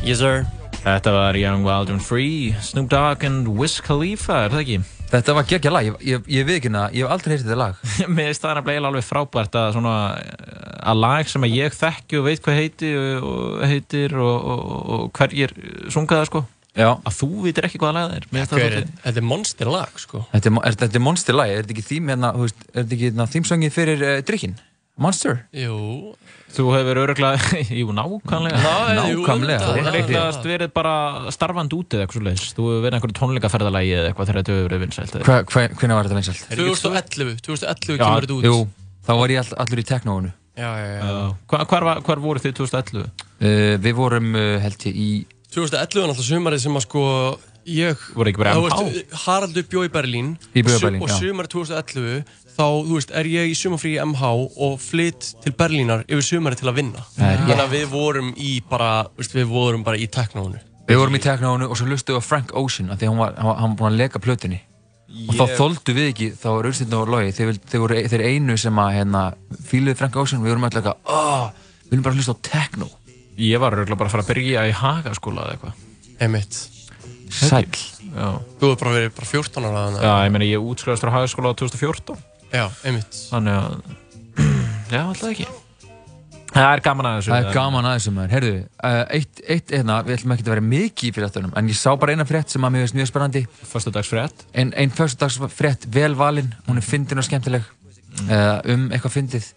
Yes, sir. Þetta var Young Wild and Free, Snoop Dogg and Wiz Khalifa, er það ekki? Þetta var geggja lag, ég, ég, ég við ekki hérna, ég hef aldrei heyrtið þetta lag. Mér finnst það nefnilega alveg frábært að svona að lag sem að ég þekki og veit hvað heiti og, og heitir og, og, og hverjir sunga það sko Já. að þú vitir ekki hvaða lag það er þetta er monster lag sko Þetta er, er, þetta er monster lag, er þetta ekki þým hérna, þú veist, er þetta ekki hérna þýmsöngið fyrir uh, drikkin? Monster? Jú Þú hefur öruglega, jú, nákvæmlega Ná, jú, Nákvæmlega. Þú hefur líklegast verið bara starfandi úti eða eitthvað svo leiðis Þú hefur verið einhverju tónleikaferðalagi eða eitthvað þegar þetta hefur verið vinsælt eða Hva, hva, hvernig var þetta vinsalt? 2011 2011 Já, kemur þetta út Jú, þá var ég all, allur í teknóinu. Já, já, já eitthvað. Hvar, var- voru þið 2011? Uh, við vorum, uh, held ég, í... 2011 er náttúrulega sumarið sem að sko ég Voru ekki bara Þú MH? veist, Haraldur bjó í Berlín Ég í Berlín, og já. sumarið 2011 þá, þú veist, er ég í sumarfrí í MH og flytt til Berlínar yfir sumarið til að vinna. Þannig að við vorum í bara, veist, við vorum bara í teknónu Við vorum í teknóinu og svo lustuðu á Frank Ocean af því að hann var, hann var, hann var búinn að leka plötunni. Og þá Ég- þoldu við ekki, þá var Urstin og Logi þeir, þeir voru þeir einu sem að hérna, fíluðu Frank Ocean, við vorum alltaf eitthvað oh, við viljum bara hlusta á teknó Ég var öruglega bara að fara að byrja í Hagaskóla eða eitthvað Já, Þú hefur bara verið bara 14 ára Já ég meina ég útskrifast frá Hagaskóla á 2014 Já, einmitt. Þannig að, já, alltaf ekki. Það er gaman að þessu Það er gaman aðeins um það Herðu, uh, eitt, eitt hérna, við ætlum ekki að vera mikið í fyriráttunum en ég sá bara eina frétt sem að mér finnst mjög spennandi. Föstudagsfrétt. Ein, ein föstudagsfrétt vel valin hún er fyndin og skemmtileg uh, um eitthvað fyndið.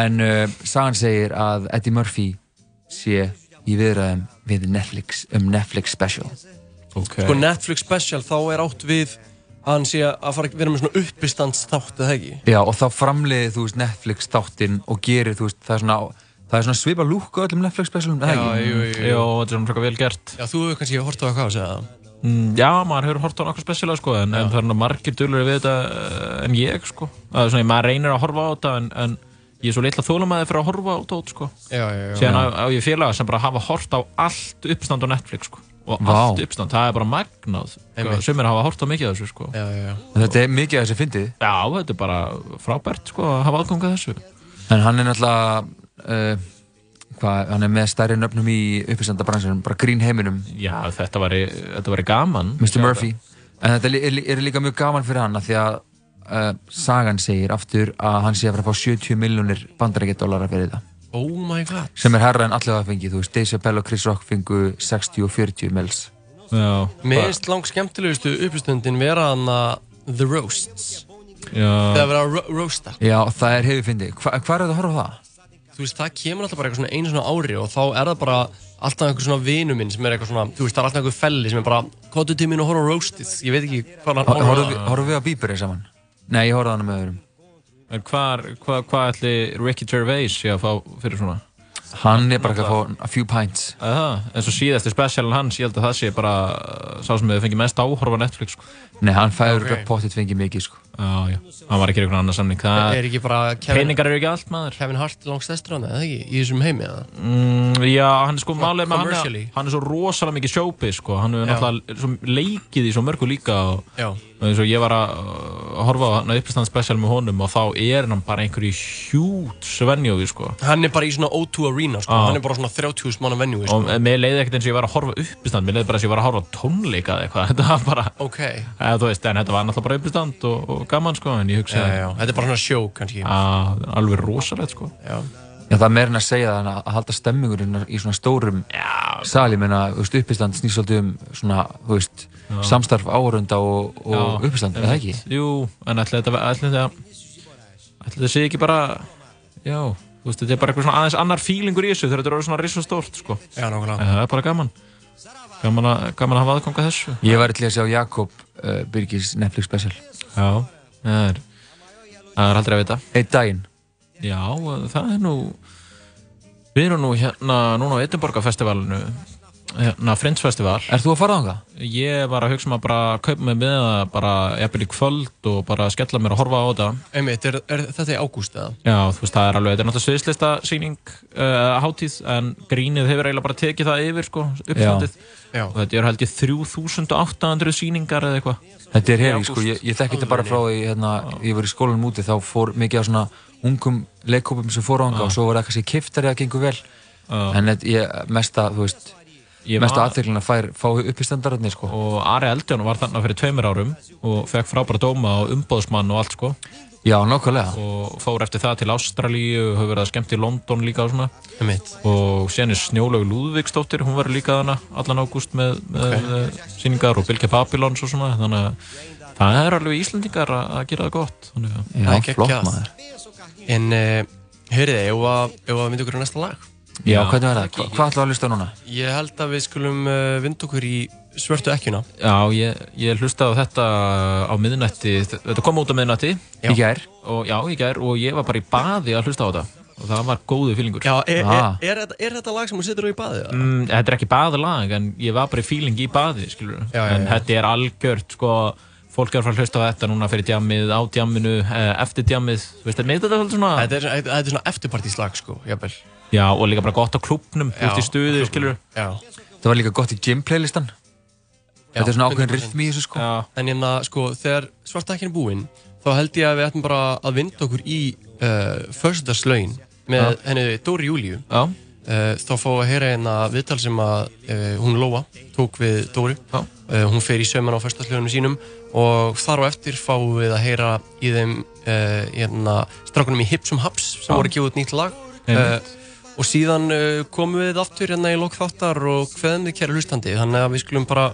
En uh, sagan segir að Eddie Murphy sé í viðræðum við Netflix um Netflix special okay. Sko Netflix special, þá er átt við að hann sé að fara að vera með svona uppistandsþátt eða ekki Já, og þá framleiði þú veist Netflix þáttinn og gerir þú veist það er svona, það er svona svipa lúk á öllum Netflix specialum, eða Já, ekki? jú, jú, jú. Jó, þetta er svona frekar vel gert Já, þú hefur kannski hort á eitthvað að segja það Mm, Já, maður hefur hort á nokkuð spesiala sko, en, en það er nú margir dölur við þetta eh, en ég sko. Það er svona, maður reynir að horfa á þetta en, en ég er svo litla þólumæði fyrir að horfa á þetta sko. Já, já, já Síðan á, á ég félaga sem bara hafa hort á allt uppstand á Netflix sko. Og Vá. allt uppstand, það er bara magnað. Einmitt. sem er hafa hort á mikið af þessu sko. Já, já, já En Þetta er mikið af þessi fyndið Já, þetta er bara frábært sko, að hafa aðgangað þessu en hann er náttúrulega uh, hvað, hann er með stærri nöfnum í uppistandabransunum, bara grín heiminum Já, þetta var, þetta var gaman Mr. Murphy en þetta er, er, er líka mjög gaman fyrir hann af því að uh, sagan segir aftur að hann sé að fara að fá 70 miljónir bandarækjadólara fyrir þetta Oh my god. Sem er herra en allir það fengið, þú veist Dave Chappelle og Chris Rock fengu 60 og 40 mils. Já, Mér finnst langt skemmtilegustu uppistundin vera hann að The Roasts. Já, Þegar vera að ro roasta. Já, það er hefur fyndið, Hva, hvað er þetta að horfa á það? Þú veist, það kemur alltaf bara eitthvað svona einu svona ári og þá er það bara alltaf einhver svona vinu minn sem er eitthvað svona, þú veist, það er alltaf einhver felli sem er bara Kóttu til mín og horfa á roastið. Ég veit ekki hvað hann Horfum við, horfum við á Bieber saman? Nei, ég horfði á hann með öðrum En hvað hva ætli Ricky Gervais sé að fá fyrir svona? Hann er bara ekki að fá a few pints Það, eins og síðasti specialin hans, ég held að það sé bara uh, sá sem hefur fengið mest áhorfa Netflix sko. Nei, hann fæður Ok. okay. pottitt fengið mikið sko. Já, já, hann var ekki einhvern annan samning það, Er ekki bara Kevin, Peningar eru ekki allt maður Kevin Hart langt stæstur hann, eða ekki? Í þessum heimi, eða? mm, Já, hann er sko málið með hann Hann er svo rosalega mikið showbiz sko. Hann er náttúrulega svo leikið í svo mörgu líka og, Já eins og ég var að uh, horfa á hann uppistand special með honum og þá er hann bara einhverju hjút svenjóði sko. Hann er bara í svona O2 Arena, sko. Já. Hann er bara svona 30.000 manna venju, sko. og mér leiði ekkert eins og ég var að horfa uppistand mér leiði bara eins og ég var að horfa tónleika eða eitthvað. Þetta var bara, Ok. Eða, veist, en þetta var náttúrulega bara uppistand og, og gaman sko, en ég hugsa já, já, þetta er bara svona sjó, kannski. Að alveg rosalegt sko. Já. Já, það er meira en að segja en að að halda stemmingurinn í svona stórum Já, sali, menna, uppistand snýst svolítið um svona, þú veist, samstarf áhörunda og, og uppistand, eða ekki? Jú, en ætli þetta ætli þetta sé ekki bara já, þú veist, þetta er bara eitthvað svona aðeins annar fílingur í þessu þegar þetta er orðið svona risa stórt sko. Já, nákvæmlega. En það er bara gaman. Gaman að, gaman að hafa aðganga þessu. Ég var til að sjá Jakob uh, Birgis Netflix special. Já, það er það er aldrei að vita. Eitt daginn. Já, það er nú Við erum nú hérna núna á Edinborgarfestivalinu hérna Friends Festival Er þú að fara á það? Ég var að hugsa um að bara kaupa mig með það bara jafnvel í kvöld og bara skella mér að horfa á þetta Einmitt, er, er þetta í ágúst, eða? Já, þú veist, það er alveg, þetta er náttúrulega sviðslista síning uh, hátíð en grínið hefur eiginlega bara tekið það yfir sko, uppstandið Já. og þetta er held ég 3800 síningar eða eitthvað Þetta er Í hefi, sko, ég, ég þekki þetta bara frá því, hérna, ég var í skólanum úti, þá fór mikið af svona ungum leikkópum sem fór á hanga og svo var það kannski kiftari að gengur vel, Já. en þetta, ég, mesta, þú veist, Var- aðteglina fær, fá uppistandararnir sko. og Ari Eldjón var þarna fyrir tveimur árum og fekk frábæra dóma og umbóðsmann og allt sko Já, nákvæmlega og fór eftir það til Ástralíu og hefur verið að skemmt í London líka og svona Einmitt. og sen er Snjólaug Lúðvíksdóttir hún verður líka þarna allan ágúst með, með okay. síningar og Bilge Babylons og svona þannig að það er alveg Íslendingar að, að gera það gott þannig að Já, Það er flott maður En, uh, heyrið, ef að, ef að mynda okkur á næsta lag Já, hvernig var það? Hva, hvað við að hlusta núna? Ég held að við skulum uh, vinda okkur í svörtu ekkjuna Já, ég, ég hlustaði á þetta á miðnætti, þetta kom út á miðnætti Í og, Já, í gær og ég var bara í baði að hlusta á þetta og það var góðu fílingur Já, er, Ah. er, er, er þetta lag sem þú setur á í baðið? eða? mm, Þetta er ekki baðlag en ég var bara í fíling í baði skilur. Já, já, en já. þetta er algjört sko, fólk er að fara að hlusta á þetta núna fyrir djammið, á djamminu, eh, eftir djammið veist, þetta er svona Þetta er, þetta er svona eftirpartíslag, sko, jafnvel Já, og líka bara gott á klubnum, þú Já, veist í stuði, skilur Já. Það var líka gott í gym playlistan. Þetta er svona ákveðin 100%. rytmi í þessu sko. Já, En hérna, sko, þegar svarta ekkjun er búinn þá held ég að við ættum bara að vinda okkur í uh, föstudagslaugin með henni Dóri Júlíu. Já, uh, þá fá að heyra hérna viðtal sem að uh, hún Lóa tók við Dóri Já. uh, hún fer í söman á föstudagslaugunum sínum og þar á eftir fáum við að heyra í þeim uh, hérna, strákunum í Hips um Haps sem Já. voru gefa út nýtt lag. Einmitt. Og síðan uh, komum við aftur hérna í lok þáttar og hveðum við kæra hlustandi. Þannig að við skulum bara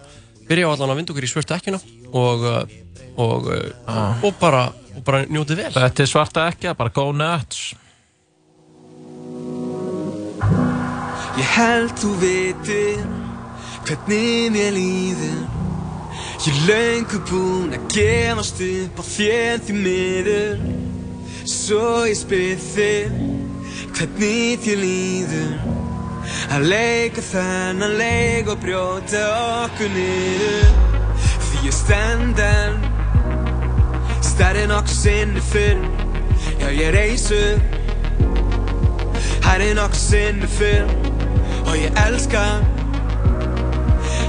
byrja á allan að vinda okkur í svörstu ekkjuna og, uh, og, uh, og bara, og bara njótið vel. Þetta er svarta ekki, bara go nuts. Ég held þú vitir hvernig mér líður. Ég löngu búinn að gefast upp á þér því miður. Svo ég spyr þig hvernig þér líður? Að leika þennan leik og brjóta okkur niður. Því ég stend enn. Stærri nokkuð sinni fyrr. Já ég reis upp Hærri nokkuð sinni fyrr. Og ég elska.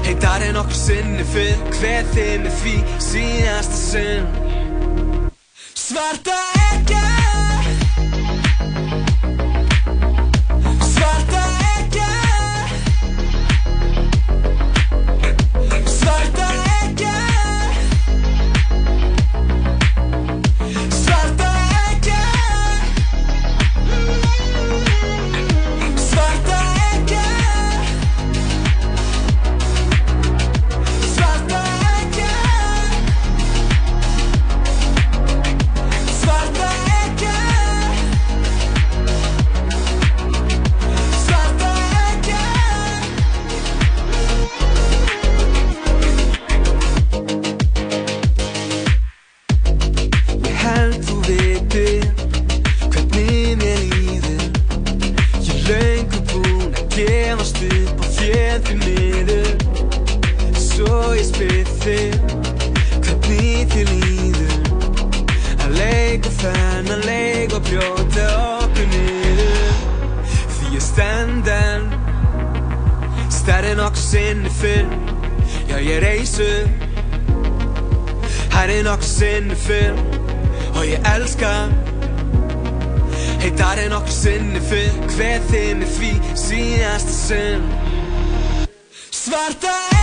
Heitari nokkuð sinni fyrr. Hver með því síðasta sinn. Svarta ekki og brjóta okkur niður. Því ég stend enn. Stærri nokkuð sinni fyrr. Já ég reis upp Hærri nokkuð sinni fyrr. Og ég elska. Heitari nokkuð sinni fyrr. Hver þið með því síðasta sinn. Svarta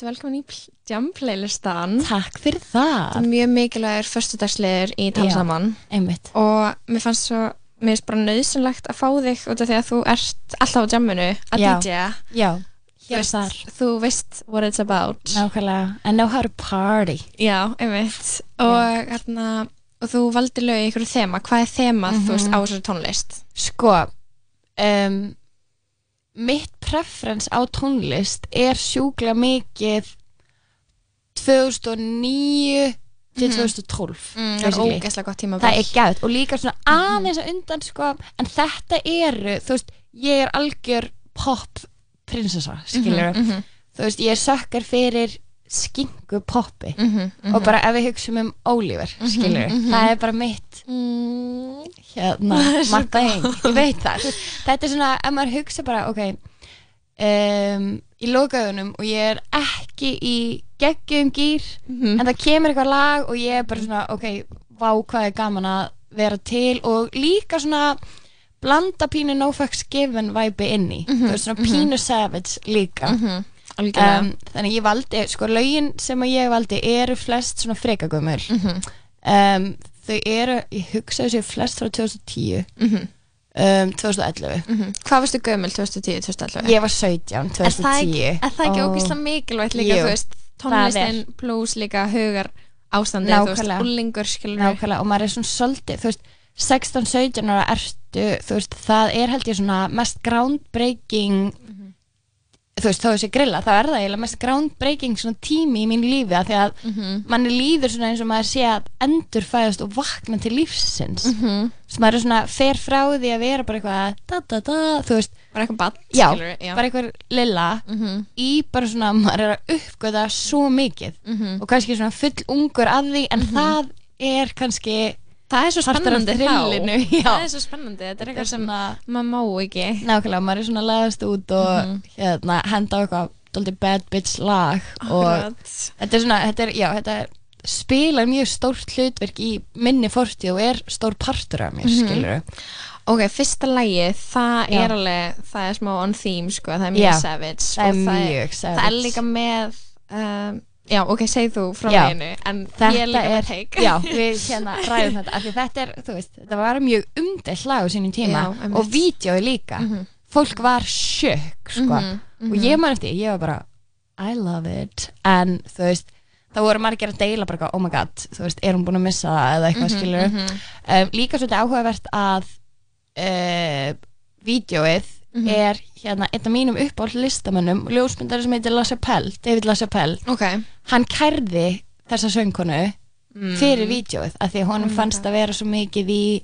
Erstu velkomin í Jam playlistan Takk fyrir það. Þetta er mjög mikilvægur föstudagsliður í saman einmitt. og mér fannst svo mér finnst bara nöðsynlegt að fá þig út af því að þú ert alltaf á jamminu að. DJ-a Já, hér og veist- þar. þú veist what it's about Nákvæmlega. I know how to party. Já, einmitt og, hérna, og þú valdi lög í ykkur þema hvað er þemað, þú veist, á þessari tónlist Sko, um, mitt preference á tónlist er sjúklega mikið 2009 til Mhm. 2012 Mm, það er ógeðslega gott tímabil. það er gæð og líka svona aðeins að undan sko, en þetta eru þú veist, ég er algjör pop prinsessa, skiljur Mhm, mhm. þú veist, ég er sökkar fyrir skingu poppi Mhm, mhm. og bara ef við hugsaum um Oliver, skiljur Mhm, mhm. það er bara mitt hérna, Það er svo Marta Eng gott. ég veit það, þetta er svona ef maður hugsa bara, ok um, í lokaðunum og ég er ekki í geggjum gýr Mhm. en það kemur eitthvað lag og ég er bara svona, ok, vá hvað er gaman að vera til og líka svona blanda pínu no fucks given vibe inn í, Mhm, þú veist svona pínu savage líka. Um, þannig ég valdi, sko lögin sem ég valdi eru flest svona frekagumul Mhm. um, þau eru, ég hugsa þessu flest frá 2010 Mhm. um, 2011 Mhm. Hvað varstu gömul 2010, 2011? ég var 17, 2010 Er það ekki, er það ekki ógeðslega mikilvægt líka, Jú, þú veist, tónlistin er. plus líka hugar ástandið, þú veist, Nákvæmlega. úlingur, nákvæmlega og maður er svona svolítið þú veist, 16-17 ára ertu þú veist, það er held ég svona mest groundbreaking þú veist, þó þessi grilla, þá er það eiginlega mest groundbreaking svona tími í mín lífi að því að Mhm. manni líður svona eins og maður sé að endur fæðast og vakna til lífsins Mhm. sem maður er svona fer frá því að vera bara eitthvað da da da, þú veist bara eitthvað bann, já, já. bara eitthvað lilla Mhm. í bara svona, maður er að uppgöða svo mikið Mhm. og kannski svona full ungur að því en það er kannski Það er svo spennandi þá já. Það er svo spennandi, þetta er eitthvað sem maður má ekki nákvæmlega, maður er svona lagast út og Mhm. hérna, henda eitthvað dálítið bad bitch lag og Akkurat. þetta er svona, þetta er, já, þetta er spilar mjög stórt hlutverk í minni fortíð og er stór partur af mér, Mhm. skilur Ok, fyrsta lagið, það Já. er alveg, það er smá on theme, sko, það er Já, mjög savage það er og mjög Það er savage. líka með, um, já, ok, segð þú frá Já. laginu, en þetta ég er líka með teik. já, við hérna ræðum þetta af því þetta er, þú veist, þetta var mjög umdelt lag á sínum tíma Já, einmitt. og vídeoði líka Mhm. fólk var sjokk, sko Mhm, og mhm. ég man eftir, ég var bara I love it, en þú veist það voru margir að deila bara oh my god þú veist, er hún búin að missa það eða eitthvað Mhm, skilur mhm. um, líka svolítið áhugavert að uh, vídeoið Mhm. er hérna einn af mínum uppáhald listamönnum ljósmyndari sem heitir LaChapelle David LaChapelle Ok. hann kærði þessa söngkonu Mm. fyrir vídeoið af því að honum my fannst að vera svo mikið í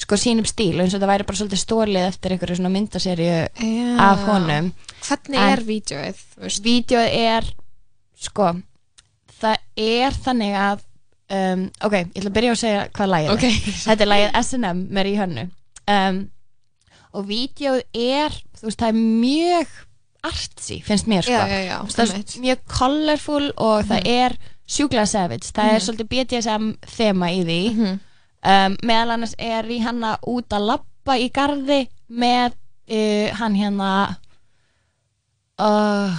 sko sínum stíl eins og það væri bara svolítið stólið eftir einhverju svona myndaserju Já. af honum Hvernig En- er veist? Vídeóið er sko það er þannig að um, ok, ég ætla að byrja að segja hvað lagið Ok. er þetta er lagið S&M með Ríhönnu um, og vídeóið er þú veist, það er mjög artsy, finnst mér sko Já, já, já, það er mjög colorful og það Mhm. er sjúklega savage, það er Mhm. svolítið BDSM þema í því Mhm. um, meðal annars er Ríhanna út að lappa í garði með uh, hann hérna uh,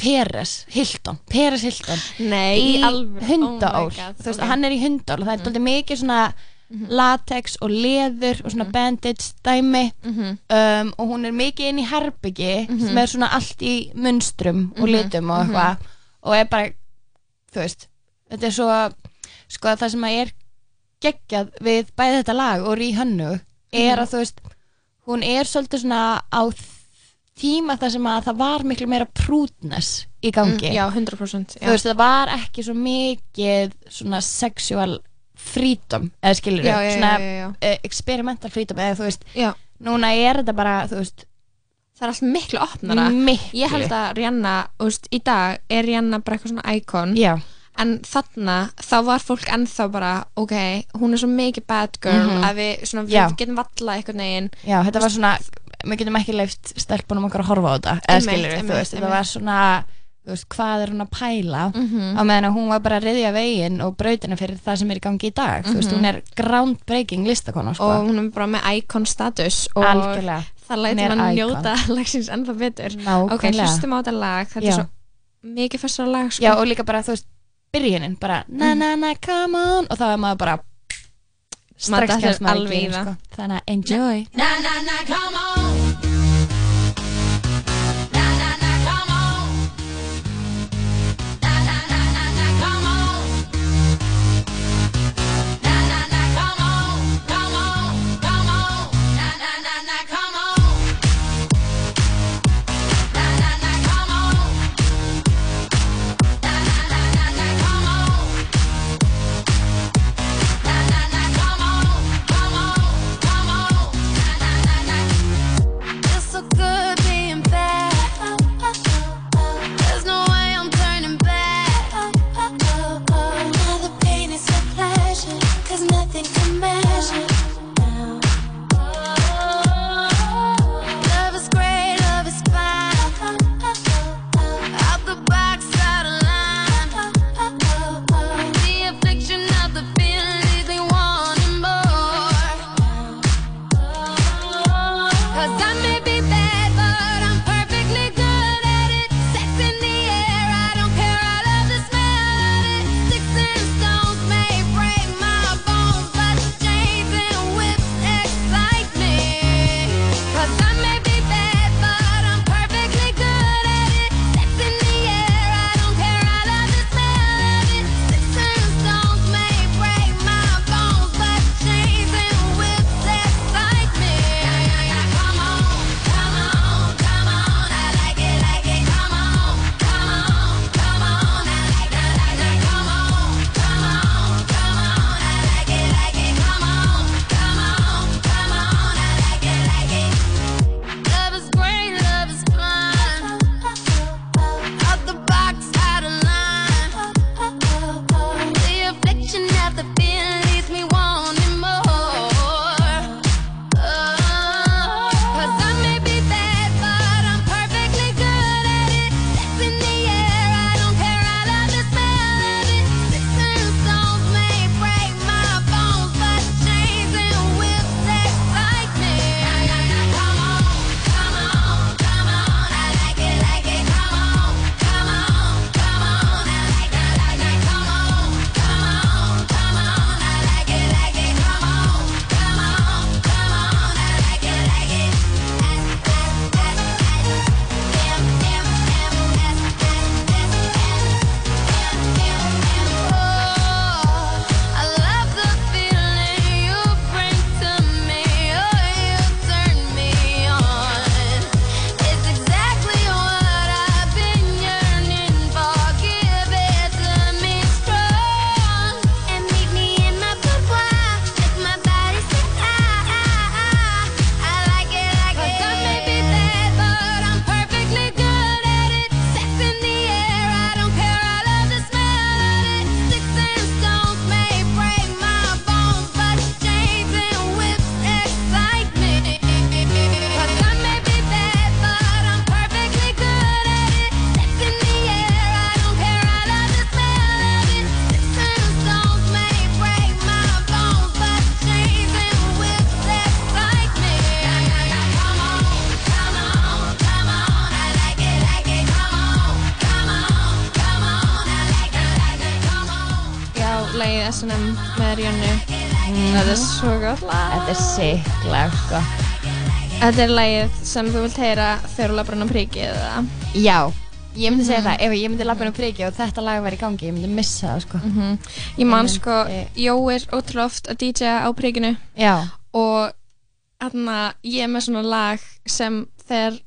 Peres Hilton, Peres Hilton Nei, í alvöru, hundaól oh þú veist, hann er í hundaól og það er mm. mikið svona latex og leður og svona bandage dæmi Mhm. um, og hún er mikið inn í herbyggi Mhm. sem er svona allt í munstrum og Mhm, litum og mhm. eitthvað og er bara, þú veist þetta er svo, sko það sem að er geggjað við bæði þetta lag og Ríhönnu er Mhm. að þú veist hún er svolítið svona á tíma þar sem að það var miklu meira prúdness í gangi Mm, já, 100% já. þú veist það var ekki svo mikið svona sexual freedom eða skilur Já, já, svona já, eh, experimental freedom eða þú veist Já. núna er þetta bara þú veist það er allt miklu opnara Miklu. ég held að Rihanna, þú veist, í dag er Rihanna bara eitthvað svona íkon Já. en þarna, þá var fólk ennþá bara, ok, hún er svo mikið bad girl Mhm. að við, svona, við getum valla einhvern veginn Já, þetta var svona, við getum ekki leift stelpunum okkar að horfa á þetta, eða skilur við, þú veist, þetta var svona, veist, hvað er hún að pæla, Mhm. á meðan að hún var bara að riðja veginn og brautina fyrir það sem er í gangi í dag, þú veist, Mhm. hún er groundbreaking listakona, sko. og hún er bara með icon status og Algjörlega. það er mann icon. njóta lagsins ennþá betur Nákvæmlega. ok, hlustum á þetta lag, þetta Já. er svo mikið fyrsta lag sko. Já, og líka bara, þú veist, byrjunin, bara, na na na, come on, og þá er maður bara, strax kemst maður það. sko. Þannig að enjoy. Na na na, come on. Þetta er sick lag sko Þetta er lagið sem þú vilt heyra þegar þú labbar hann á prikið eða Já, ég myndi segja Mhm. það, ef ég myndi lappa inn á priki og þetta lag væri í gangi, ég myndi missa það sko Mhm. Ég man sko, Jó er ótrúlega oft að DJ á prikinu Já. og þarna ég er með svona lag sem þegar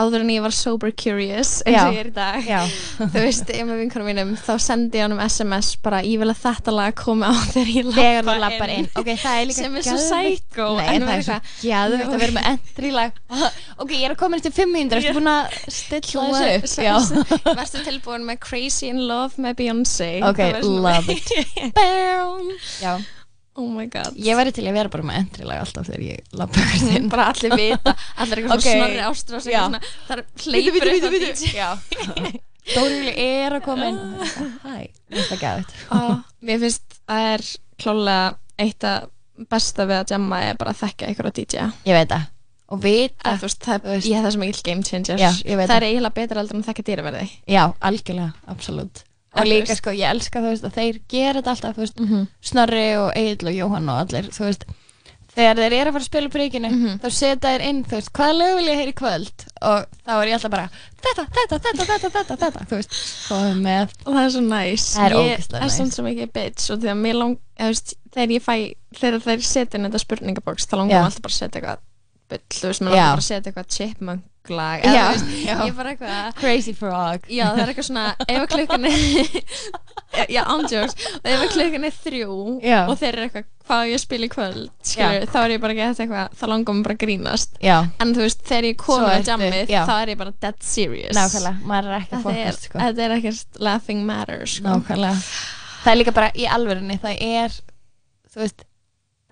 áður en ég var sober curious eins og ég er í dag. Þú veist, ég með vinkunum mínum þá sendi ég honum SMS bara ég vil að þetta lag komi á þegar ég lappa þú lappar inn. Ok, það er sem er svo psycho. En það er svo gæðvegt að vera með entry lag. Ok, ég er að koma til 500, ertu búin að stilla þessu upp? Já. Varstu tilbúin með Crazy in Love með Beyoncé? Ok, love it. Já Oh my god. Ég væri til að vera bara með entry lag alltaf þegar ég lappa hvert inn bara allir vita allir eitthvað Ok. svona snorri svona, það er hleypur bíddu, DJ Já. Dórjúli er að koma inn. Hæ, þetta Á, Mér finnst það er klálega eitt að besta við að jamma er bara að þekka ykkur á DJ Ég veit það. Og vita að, veist, það, Ég hef það sem ekki game changer. Já, Það er eiginlega betra heldur en að þekka dýraverði Já, algjörlega, absolutt Og líka sko, ég elska þú veist að þeir gera þetta alltaf, þú veist, Mhm. Snorri og Egil og Jóhann og allir, þú veist þegar þeir eru að fara að spila upp ríkinu Mhm. þá setja þeir inn, þú veist, hvaða lög vil ég heyra í kvöld og þá er ég alltaf bara þetta, þetta, þetta, þetta, þetta, þetta þú veist, og það er svo næs Það er ég ógeðslega er næs. svona svo mikið bitch og að mér lang þegar ég fæ þegar þeir setja inn þetta spurningabox þá langar mér alltaf bara að setja eitthvað bull, þú veist, langar bara setja eitthvað chipmunk lag Já, eða, þú veist, já. ég er bara eitthvað Crazy Frog já, það er eitthvað svona ef að klukkan er já, andjóks og ef að klukkan er þrjú Já. og þeir eru eitthvað hvað ég að spila í kvöld skilur, þá er ég bara að geta eitthvað þá langar mér bara að grínast Já. en þú veist, þegar ég komið á jammið já. þá er ég bara dead serious Nákvæmlega, maður er ekki að fókast sko. þetta er ekkert laughing matter sko. Nákvæmlega Það er líka bara í alvörunni, það er þú veist,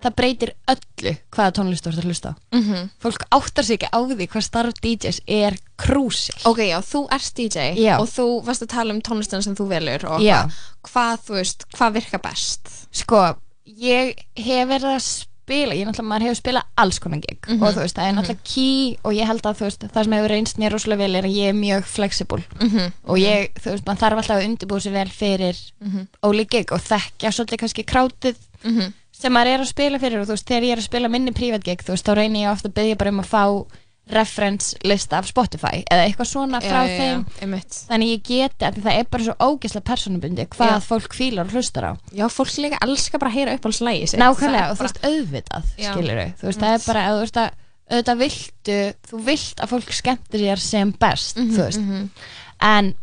það breytir öllu hvaða tónlist þú ert að hlusta á Mhm. Fólk áttar sig ekki á því hvað starf DJs er krúsil Ok, já, þú ert DJ Já. og þú varst að tala um tónlistina sem þú velur og Já. hvað, þú veist, hvað virkar best? Sko, ég hef verið að spila, ég náttúrulega, maður hefur spilað alls konar gig Mhm. og þú veist, það er náttúrulega key og ég held að þú veist, það sem hefur reynst mér rosalega vel er að ég er mjög flexible Mhm. og ég, þú veist, maður þarf alltaf að undirbúa sér vel fyrir Mhm. óli gig og þekkja svolítið kannski krátið Mhm. Sem maður er að spila fyrir og þú veist, þegar ég er að spila minni prívat gig, þú veist, þá reynir ég ofta að byggja bara um að fá reference lista af Spotify eða eitthvað svona frá Já, já, já, þeim einmitt. þannig ég geti, því það er bara svo ógeðslega personubundi hvað Já. fólk fílar og hlustar á Já, fólk líka elskar bara að heyra upp slægi sitt Nákvæmlega, og þú bara- veist, auðvitað, Já. skilur þú veist, það er bara, að þú veist að auðvitað viltu, þú vilt að fólk skemmtir sér sem best, Mhm, þú veist mhm. en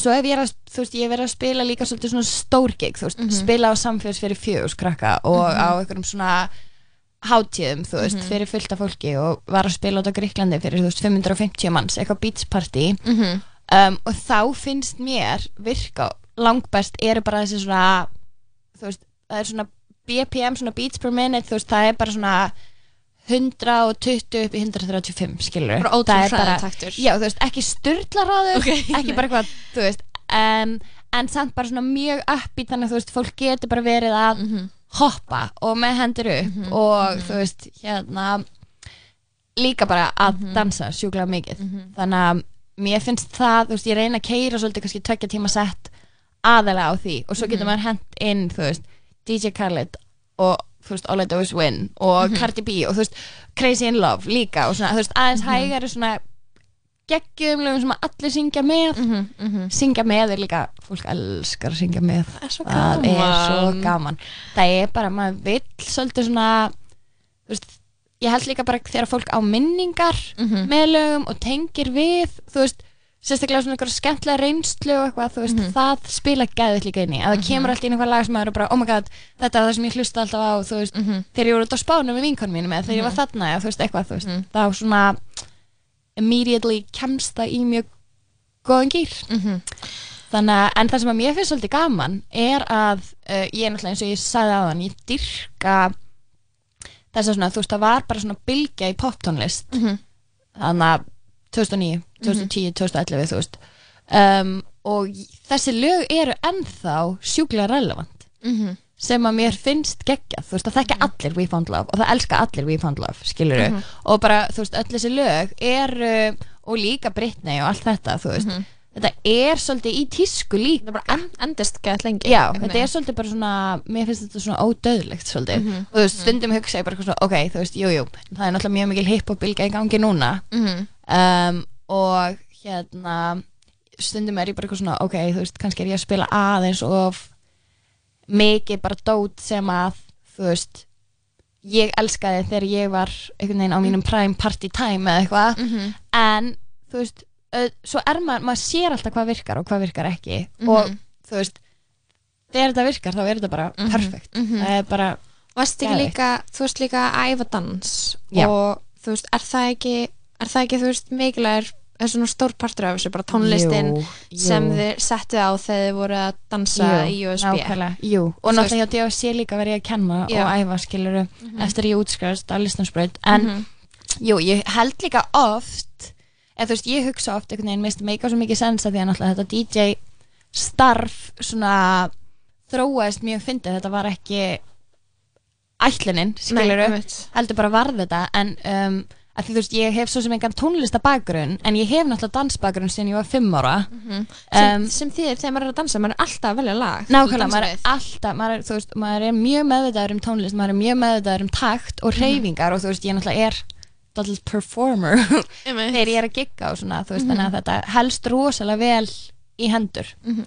svo ef ég er að, þú veist, ég er verið að spila líka svolítið svona stór gig, þú veist, Mhm. spila á samfélags fyrir fjögus krakka og Mhm. á einhverjum svona hátíðum, þú veist, Mhm. fyrir fullt af fólki og var að spila út á Gríklandi fyrir, þú veist, 550 manns, eitthvað beats party Mhm. um, og þá finnst mér virka langbest eru bara þessi svona þú veist, það er svona BPM, svona beats per minute, þú veist, það er bara svona 120 upp í 135, skilur Bara ótrúlega hraður taktur. Já, þú veist, ekki styrlaráður Ok, ekki nei. bara eitthvað, þú veist en, en samt bara svona mjög uppít þannig að þú veist, fólk getur bara verið að Mhm. hoppa og með hendur upp og þú veist, hérna líka bara að Mhm. dansa sjúklega mikið þannig að mér finnst það, þú veist, ég reyna að keira svolítið kannski tvekja tíma sett aðalega á því og svo getur Mhm. maður hent inn, þú veist DJ Khaled og þú veist, All I Do Is Win og Mhm. Cardi B og þú veist, Crazy in Love líka og svona, þú veist, aðeins Mhm. hægari svona geggjum lögum sem allir syngja með Mhm, syngja með er líka fólk elskar að syngja með það er svo það er gaman. gaman það er bara, maður vill svolítið svona þú veist, ég held líka bara þegar fólk á minningar Mhm. með lögum og tengir við þú veist, sérstaklega svona einhverja skemmtilega reynslu og eitthvað, þú veist, Mhm. það spila gæðið líka inn í, að það kemur alltaf inn eitthvað lag sem maður er bara, oh my god, þetta er það sem ég hlusta alltaf á þú veist, Mhm. þegar ég voru út á spánu með vinkonum mínum eða þegar ég var þarna, eða þú veist, eitthvað þú veist, Mhm. þá svona immediately kemst það í mjög góðan gýr Mhm. þannig að, en það sem að mér finnst svolítið gaman er að uh, ég er náttúrulega eins og ég sagði á þann, ég dyrka þess að svona, þú veist, það var bara svona bylgja í poptónlist Mhm. þannig að 2009, 2010, 2011 þú veist. Um, og þessi lög eru ennþá sjúklega relevant. Mhm. sem að mér finnst geggjað, þú veist, það þekka allir We Found Love og það elska allir We Found Love, skilur Mhm. og bara, þú veist, öll þessi lög eru, og líka Britney og allt þetta, þú veist. Mhm. þetta er svolítið í tísku líka. Það bara en, endist gett lengi Já, þetta er svolítið bara svona mér finnst þetta svona ódöðlegt svolítið. Mhm, og þú veist, stundum hugsa ég bara svona, ok, þú veist, jú, jú það er náttúrulega mjög mikil hip-hop-bylga í gangi núna. Mhm. Um, og hérna stundum er ég bara eitthvað svona, ok, þú veist, kannski er ég að spila aðeins of mikið bara dót sem að þú veist ég elskaði þegar ég var einhvern veginn á mínum prime party time eða eitthvað Mhm. en þú veist svo er maður, maður sér alltaf hvað virkar og hvað virkar ekki Mhm. og þú veist þegar þetta virkar þá er þetta bara Mhm, perfekt mhm. það er bara líka, þú veist líka að æfa dans Já. og þú veist, er það ekki er það ekki, þú veist, mikilvægur svona stór partur af þessu, bara tónlistin Jú, jú. sem þið settu á þegar þið voru að dansa í USB jú, og náttúrulega hjá DFC líka verið ég að kenna og æfa skiluru Mhm. eftir ég útskrast að listansbröð en Mhm. jú, ég held líka oft eða þú veist, ég hugsa oft einhvern veginn meist meika svo mikið sens að því að náttúrulega þetta DJ starf svona þróaðist mjög fyndið, þetta var ekki ætlunin, skiluru heldur bara varð þetta. En um, að því þú veist, ég hef svo sem engan tónlistabakgrunn en ég hef náttúrulega dansbakgrunn síðan ég var fimm ára Mhm. sem, Um, sem þýðir þegar maður er að dansa maður er alltaf að velja lag Nákvæmlega, maður er alltaf, maður er, veist, maður er mjög meðvitaður um tónlist, maður er mjög meðvitaður um takt og Mhm. reyfingar og þú veist, ég náttúrulega er dálítið performer þegar ég er að gigga og svona, þú veist, Mhm. þannig að þetta helst rosalega vel í hendur. Mhm.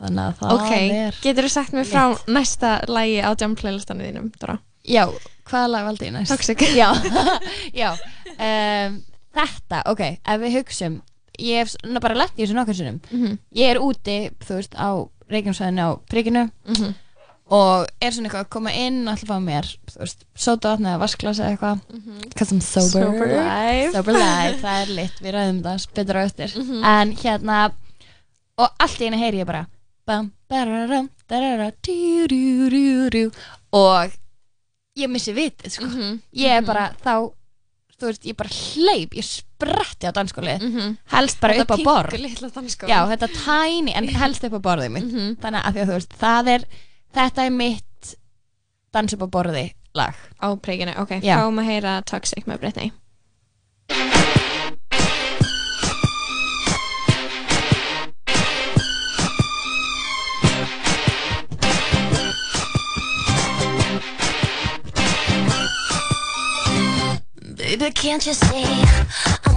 Þannig að það Ok, er... getur þú sagt mér frá næsta lagi á jam playlistanu þínum, Dora? Já, hvaða lag valdi ég næst? Toxic. Já, já. Um, þetta, ok, ef við hugsum, ég hef svona bara lett í þessu nokkur sinnum. Mhm. Ég er úti, þú veist, á Reykjavíksvæðinu á Príkinu Mhm. og er svona eitthvað að koma inn og ætla að mér, þú veist, sótavatn eða vasklas eða eitthvað. Mhm. Cause I'm sober. Sober life. Sober life, það er lit, við ræðum það betur á eftir. Mhm. En hérna, og allt í einu heyri ég bara bam, bararam, darara, dú, dú, dú, dú, og ég missi vitið sko. Mhm. ég er bara þá þú veist, ég bara hleyp, ég spretti á danskólið Mhm. helst bara Þetta upp á borð já, þetta tiny, en helst upp á borðið mitt Mhm. þannig að að veist, það er þetta er mitt dans upp á borði lag Á príkinu, ok, fáum að heyra Toxic með Britney Baby, can't you see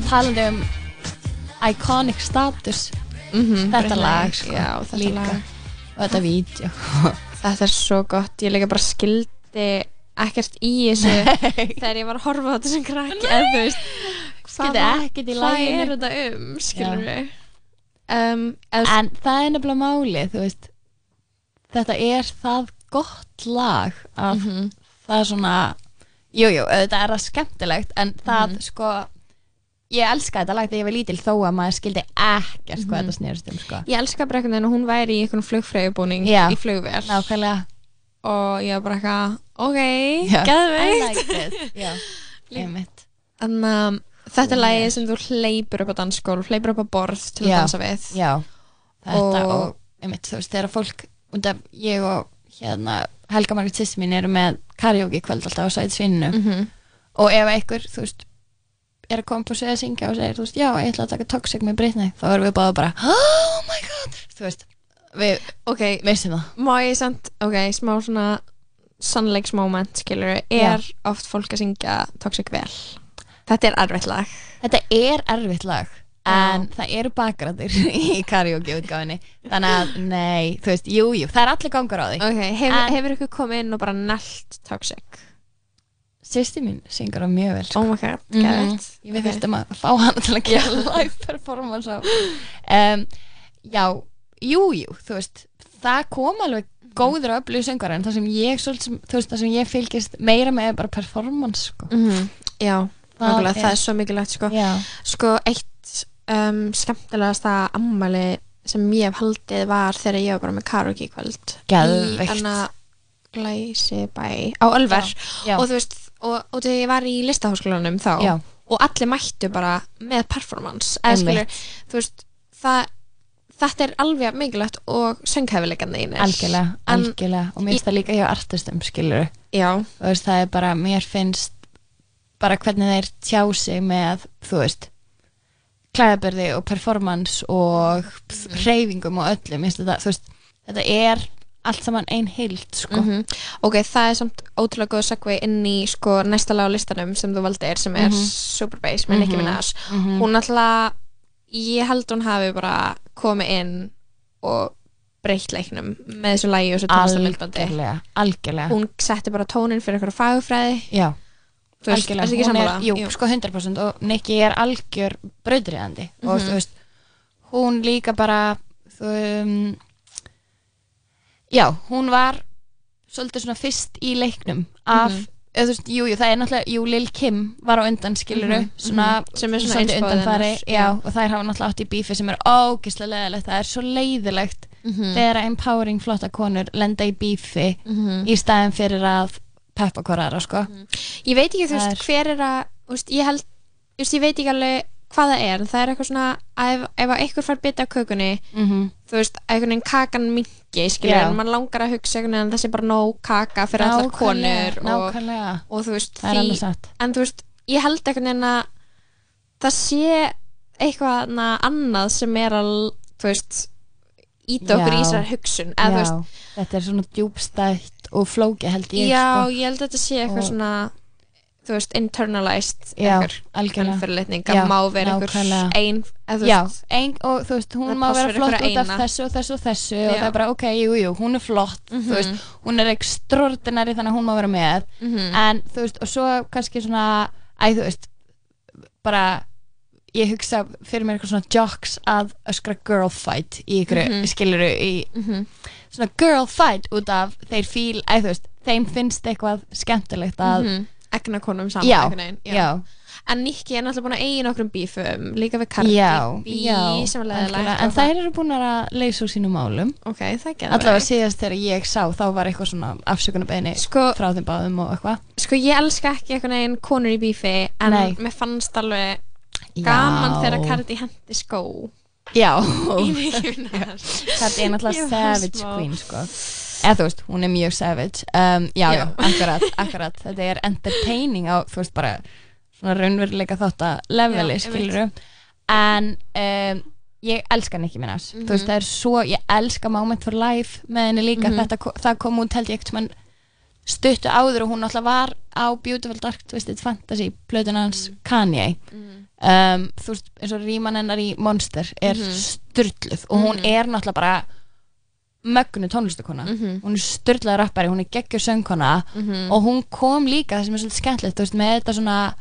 þetta, Um, iconic status. Mhm, þetta bara lag sko, já, þetta líka. lag. og þetta vídeo. Þetta er svo gott, ég líka bara skildi ekkert í þessu þegar ég var að horfa á þetta sem krakki en þú veist hvað- er þetta um, skilur við um, en, það er nefnilega máli þú veist þetta er það gott lag að Mhm. það er svona jújú, auðvitað er það skemmtilegt en það Mhm. sko ég elska þetta lag þegar ég var lítil þó að maður skildi ekkert hvað Mhm. þetta snerist um sko. ég elska bara einhvern veginn að hún væri í einhvern flugfreyjubúning Já. í nákvæmlega og ég var bara eitthvað ok, geðveikt like að þetta er lagið sem þú hleypur upp á dansskól, hleypur upp á borð til að Já, dansa við. já, þetta og, Og- einmitt, þú veist, þegar fólk und af ég og hérna Helga Margrét sýsti mín eru með karaoke kvöld alltaf á sætsvinnu Mhm. og ef einhver, þú veist er að koma på sig að syngja og segir, þú veist, já, ég ætla að taka Toxic með Britney, þá erum við báða bara oh my god, þú veist við Ok, vissum það. Má ég samt, ok, smá svona sannleiksmoment, skilur er oft fólk að syngja Toxic vel. Þetta er erfitt lag. Þetta er erfitt lag en það eru bakgrættir í karaoke útgáfinni þannig að, nei, þú veist, jú, jú það er allir gangur á því. Ok, hefur, En- hefur ykkur komið inn og bara nelt Toxic? Sýsti mín syngur það mjög vel sko. Oh my god, Mhm. geðveikt. Ég við þurftum að fá hana til að gera live performance á um, Já, jú, jú þú veist, það kom alveg góður og öflugur söngar en það sem ég svolítið, þú veist, það sem ég fylgist meira með er bara performance sko. Mhm, Já, Það er- það er svo mikilvægt sko. Sko, eitt um, skemmtilegasta ammæli sem ég hef haldið var þegar ég var bara með karaoke kvöld Geðveikt. í anna glæsi bæ á Ölver og þú veist, og, og þegar ég var í listaháskólanum þá Já. og allir mættu bara með performance eða skilur, þú veist það, þetta er alveg mikilvægt og sönghæfileikan þínir. Algjörlega, En- algjörlega og mér finnst það líka hjá artistum, skilur Já. þú veist, það er bara, mér finnst bara hvernig þeir tjá sig með, þú veist klæðaberði og performance og reyfingum og öllu, mér finnst þetta, þú veist þetta er allt saman ein heild, sko Mhm. Ok, það er samt ótrúlega góð segvei inn í sko næsta lag á listanum sem þú valdir sem er Mhm. Superbass með Nicki Mhm. Minaj Mhm. hún alltaf ég held hún hafi bara komið inn og breytt leiknum með þessu lagi og þessu algjörlega hún setti bara tónin fyrir eitthvað fagfræði já, veist, algjörlega Hún er, jú, Jú. sko 100% og Nikki er algjör brautriðandi og Mhm. þú veist hún líka bara þú, um, já, hún var svolítið svona fyrst í leiknum af, Mhm. eða þú veist, jú, jú, það er náttúrulega, jú, Lil Kim var á undan skiluru, Mhm, svona, mhm. Sem er svona innspáð undanfari, já, og þær hafa náttúrulega átt í bífi sem er ógislega leðilegt, það er svo leiðilegt Mhm. þegar empowering flotta konur lenda í bífi Mhm. í staðin fyrir að peppa hvoraðra, sko ég veit ekki þú Það veist hver er að veist, ég held, ég veit ekki alveg hvað það er, en það er eitthvað svona ef, ef að einhver fær bita af kökunni Mhm. þú veist, einhvern veginn kakan mingi skilur, Já. en mann langar að hugsa einhvern veginn að þessi bara nóg kaka fyrir allar konur og, nákvæmlega. og þú veist, Það satt. en þú veist, ég held einhvern veginn að það sé eitthvað na, annað sem er að þú veist, íta okkur í þessar hugsun Já, veist, þetta er svona djúbstætt og flóki held ég já, sko. ég held að þetta sé eitthvað Og- svona þú veist, internalized einhver algjörlega. fyrirlitning Já, að má vera einhver nákvæmlega. ein og þú veist, hún má vera flott út af eina. þessu og þessu og þessu og Já. það er bara, ok, jú, jú, hún er flott Mhm. þú veist, hún er extraordinary þannig að hún má vera með Mhm. en þú veist, og svo kannski svona æ, þú veist, bara ég hugsa fyrir mér eitthvað svona jocks að öskra girl fight í ykkur, Mhm. skiluru í Mhm. svona girl fight út af þeir fíl, æ, þú veist, þeim finnst eitthvað skemmtilegt að Mhm. egna konum saman Já, veginn, já. en Nikki er náttúrulega búin að eigi nokkrum bífum líka við Cardi já, B já, en þær eru búin að leysa úr sínum málum ok, það getur allavega síðast þegar ég sá þá var eitthvað svona afsökunarbeðni sko, frá þeim báðum og eitthvað sko ég elska ekki einhvern veginn konur í bífi en Nei. mér fannst alveg Já. gaman þegar Cardi hendi skó já, þetta er náttúrulega savage queen sko eða þú veist, hún er mjög savage. Um, já, já, akkurat, akkurat. Þetta er entertaining á, þú veist, bara svona raunveruleika þátt að leveli, Já, skiluru en um, ég elska Nicki Minaj. Mhm. þú veist, það er svo, ég elska Moment for Life með henni líka, Mhm. þetta, ko- það kom út held ég ekkert mann stuttu áður og hún alltaf var á Beautiful Dark Twisted Fantasy plötun hans Kanye. Um, þú veist eins og ríman hennar í Monster er Mhm. styrluð og hún Mhm. er náttúrulega bara mögnu tónlistakona Mhm. hún er styrlaður rappari, hún er geggjur söngkona Mhm. og hún kom líka það sem er svolítið skemmtilegt, þú veist, með þetta svona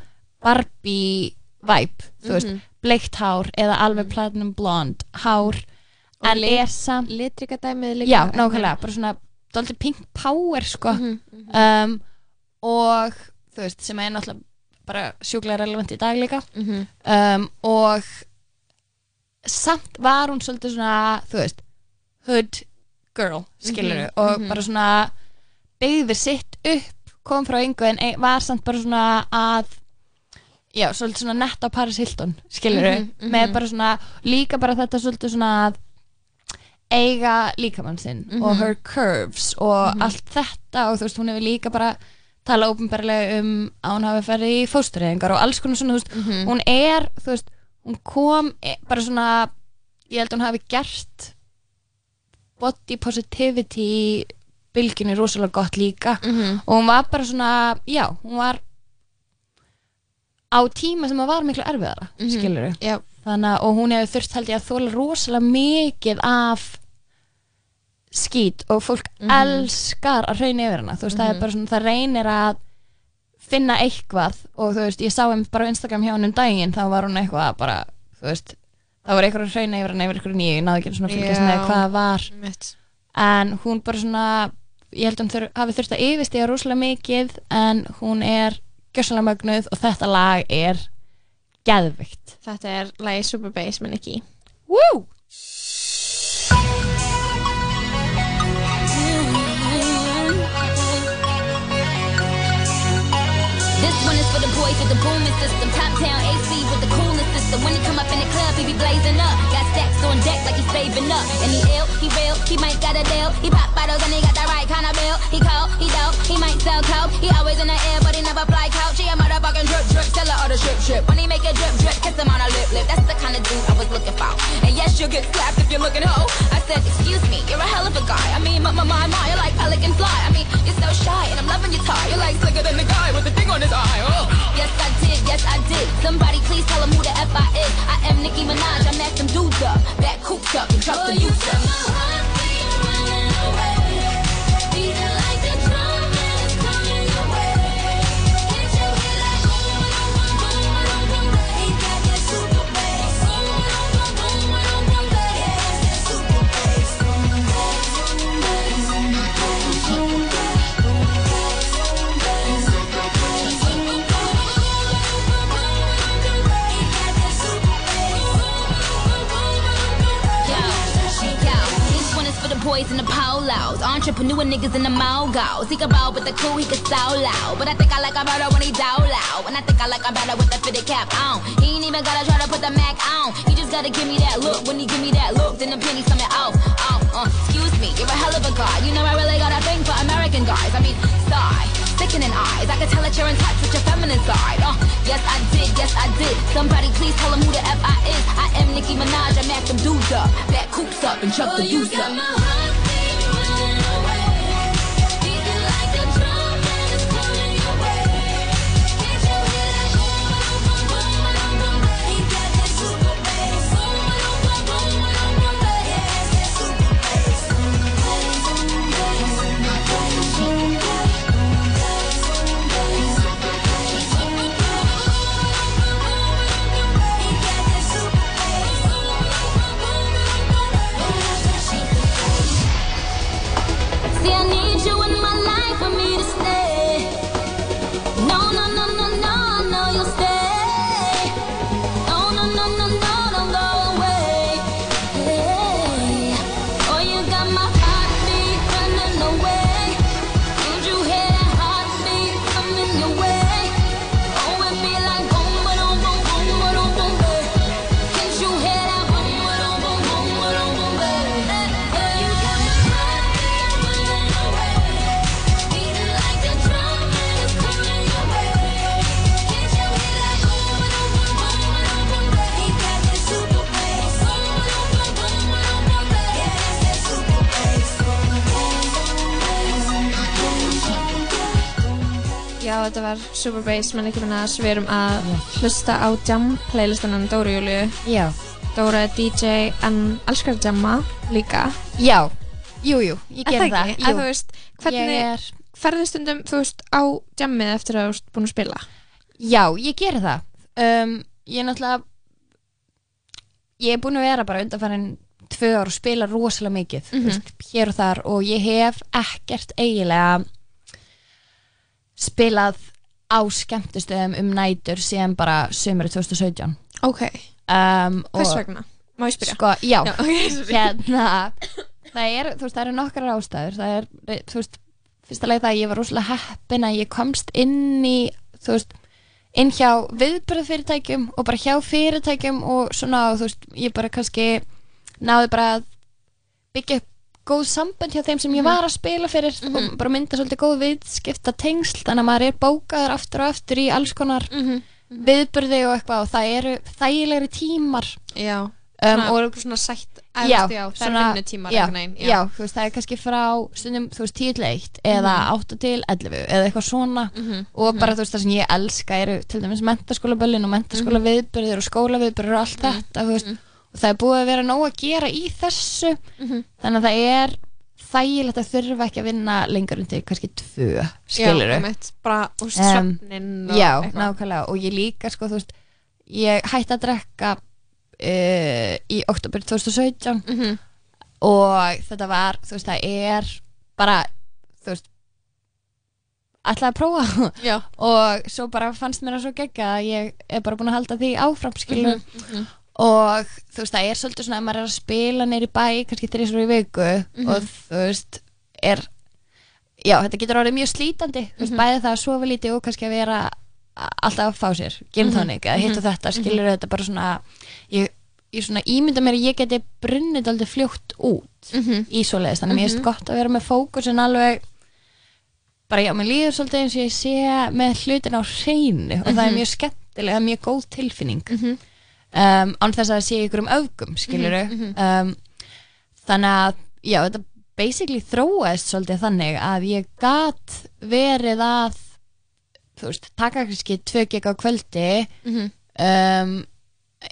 Barbie vibe þú veist, Mhm. bleikt hár eða alveg platinum blond hár Og en lit- er samt litrika dæmið líka já, nákvæmlega, bara svona dálítið pink power sko Mhm, um, og þú veist, sem er náttúrulega bara sjúklega relevant í dag líka Mhm. um, og samt var hún svolítið svona, þú veist hood girl, skilur Mhm, og mhm. bara svona beigði sitt upp, kom frá yngu en var samt bara svona að já, svolítið svona nett á Paris Hilton skilur Mhm, mhm. með bara svona líka bara þetta svolítið svona að eiga líkamann sinn Mhm. og her curves og Mhm. allt þetta og þú veist, hún hefur líka bara tala ópenbarlega um að hún hafi ferið í fóstureyðingar og alls konar svona, þú veist, Mhm. hún er, þú veist, hún kom e- bara svona, ég held að hún hafi gert body positivity bylginni rosalega gott líka Mhm. og hún var bara svona, já, hún var á tíma sem það var miklu erfiðara, mm Mhm. skilur Já. þannig að, og hún hefur þurft held ég að þóla rosalega mikið af skít og fólk Mhm. elskar að hrauna yfir hana, þú veist, það Mhm. er bara svona, það reynir að finna eitthvað og þú veist, ég sá um bara á Instagram hjá hann um daginn, þá var hún eitthvað bara, þú veist, það var eitthvað að hrauna yfir hana yfir eitthvað nýju, ég náði ekki svona að fylgjast með hvað það var Mitt. en hún bara svona ég held að hún þur, hafi þurft að yfirstiga rosalega mikið en hún er gjössalega mögnuð og þetta lag er geðvikt Þetta er lagi Super Bass með Nicki Woo! This one is for the boys with the booming system. Top town AC with the coolest system. When he come up in the club, he be blazing up. Got stacks on deck like he's saving up. And he ill, he real, he might got a deal. He pop bottles and he got the right kind of bill. He cold, he dope, he might sell coke. He always in the air, but he never fly couch. He a motherfucking drip drip, seller of the strip strip. When he make a drip drip, kiss him on a lip lip. That's the kind of dude I was looking for. And yes, you'll get slapped if you're looking hoe. I said, excuse me, you're a hell of a guy. I mean, my my my, my you're like pelican fly. I mean, you're so shy, and I'm loving your tie. You're like slicker than the guy with the thing on his eye. Oh. Yes, I did, yes, I did. Somebody please tell him who the F I is. I am Nicki Minaj, I macked them dudes up. Back cooped up and dropped the youth up. Boys in the polos, entrepreneur niggas in the mogos. He can roll with the cool, he can so loud. But I think I like him better when he down loud. And I think I like him better with the fitted cap on. He ain't even gotta try to put the Mac on. He just gotta give me that look. When he give me that look, then the pennies coming off. Oh, uh, excuse me, you're a hell of a guy. You know I really got a thing for American guys. I mean, sigh, sickening eyes. I can tell that you're in touch with your feminine side. Uh, yes I did, yes I did. Somebody please tell him who the F I is. I am Nicki Minaj, I mack them dudes up. Back coops up and chuck the youth up. Já, þetta var Super Bass, menn ekki minna við erum að hlusta á jam playlistanum Dóri Júliu. Já. Dóra er DJ en elskar jamma líka. Já, jú, jú, ég Er ger það það. jú. Þú veist, hvernig Ég er, ferðu stundum, þú veist, á jammið eftir að þú ert búin að spila? já, ég ger það. Um, ég er náttúrulega, ég er búin að vera bara undanfærin tvö ár og spila rosalega mikið, Mhm. þú veist, hér og þar og ég hef ekkert eiginlega spilað á skemmtistöðum um nætur síðan bara sömurinn 2017. Ok. Um, Hvers vegna? Má ég spyrja? Sko, já, Já, ok, sorry. hérna það er, þú veist, það eru nokkrar ástæður það er, þú veist, fyrsta leið það að ég var rosalega heppin að ég komst inn í, þú veist inn hjá viðbyrðfyrirtækjum og bara hjá fyrirtækjum og svona og þú veist, ég bara kannski náði bara að byggja upp góð samband hjá þeim sem ég var að spila fyrir og bara mynda svolítið góð viðskipta tengsl þannig að maður er bókaður aftur og aftur í alls konar viðbyrði og eitthvað og það eru þægilegri tímar. Já, um, og svona sætt efst, já, það er vinnutímar já, já. þú veist, það er kannski frá stundum, þú veist, 10 til 1 eða Mhm. 8 til 11 eða eitthvað svona. Mhm, og bara mhm. þú veist, það sem ég elska eru til dæmis mentaskólaböllin og mentaskóla viðbyrðir og skólaviðbyrðir og allt þetta þú veist, og það er búið að vera nóg að gera í þessu þannig að það er þægilegt að þurfa ekki að vinna lengur undir kannski tvö, skilur Já, einmitt, bara, Em, svefnin og já, eitthvað. nákvæmlega og ég líka sko, þú veist ég hætti að drekka uh, í oktober 2017 Mhm. og þetta var þú veist, það er bara þú veist ætlaði að prófa Já. og svo bara fannst mér það svo gegga að ég er bara búin að halda því áfram skilur Mhm, mhm. Og þú veist, það er svolítið svona að maður er að spila neyri bæ kannski þrísur í viku Mhm. og þú veist, er já, þetta getur orðið mjög slítandi þú veist, Mhm. bæði það að sofa lítið og kannski að vera alltaf að fá sér, gin Mhm. tonic eða hitt og Mhm. þetta, skilur þetta bara svona ég, ég svona ímynda mér að ég geti brunnið aldrei fljótt út Mhm. í svoleiðis, þannig að mér Mhm. finnst gott að vera með fókusin alveg bara já, mér líður svolítið eins og ég sé með hlutin á hreinu og það er Mhm. mjög skemmtilega, mjög góð tilfinning Mhm. Um, án þess að það sé ykkur um öfgum skiluru Mhm, mhm. um, þannig að já, þetta basically þróaðist svolítið þannig að ég gat verið að þú veist, taka kannski tvö gig á kvöldi Mhm. um,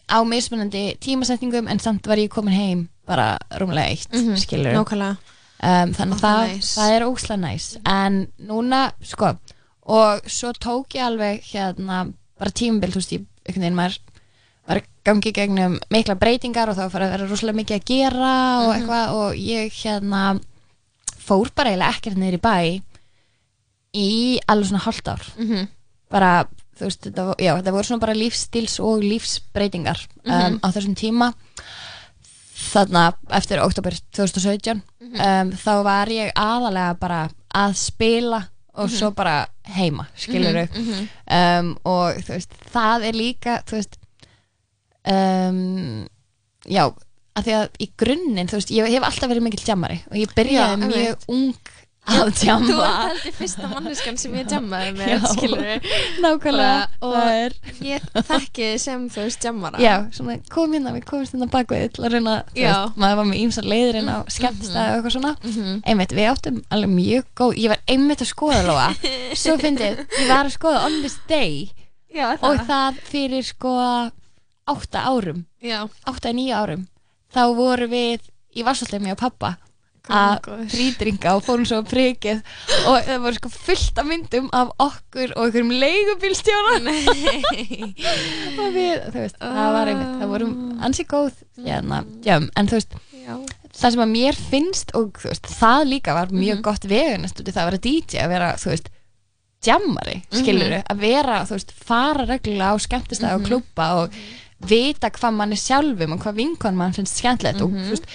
á mismunandi tímasetningum en samt var ég komin heim bara rúmlega eitt Mhm, skilur nákvæmlega. um, þannig að það, nice. það er óslega næs en núna, sko og svo tók ég alveg hérna bara tímabil, þú veist, ég einhvern veginn maður var að gangi gegnum mikla breytingar og þá fara að vera rosalega mikið að gera og Mhm. eitthvað og ég hérna fór bara eiginlega ekkert niður í bæ í alveg svona hálft ár Mhm. bara, þú veist, þetta, já, þetta voru svona bara lífsstils og lífsbreytingar um, Mhm. á þessum tíma þarna eftir oktober 2017 Mhm. um, þá var ég aðalega bara að spila og Mhm. svo bara heima, skiluru Mhm, mhm. um, og þú veist, það er líka þú veist um, já, að því að í grunninn, þú veist, ég hef alltaf verið mikill jammari og ég byrjaði Já, mjög einmitt. ung að jamma. Þú ert heldur fyrsta manneskan sem ég jammaði með, Já, skilur nákvæmlega, og er- ég þekki sem þú veist jammara. Já, svona kom hérna, við komumst hérna bakvið til að reyna, þú veist, maður var með ímsar leiðir inn á skemmtstæði og eitthvað svona. Mhm. einmitt, við áttum alveg mjög góð ég var einmitt að skoða Lóa. Svo fyndið, ég var að skoða On This Day Já, það. og það fyrir sko átta árum Já. átta, níu árum þá voru við í Vassaltemi og pappa að Góður. frýdringa og fórum svo á prikið og það voru sko fullt af myndum af okkur og einhverjum leigubílstjóra og við, þú veist, það var einmitt það voru ansi góð hérna, jöm, en þú veist Já. það sem að mér finnst og þú veist, það líka var mjög Mhm. gott vegunast út í það að vera DJ að vera, þú veist jammari, Mhm. skiluru að vera, þú veist, fara reglulega á skemmtistæði og Mhm. klúbba og vita hvað mann er sjálfum og hvað vinkon mann finnst skemmtilegt og Mhm. þú veist,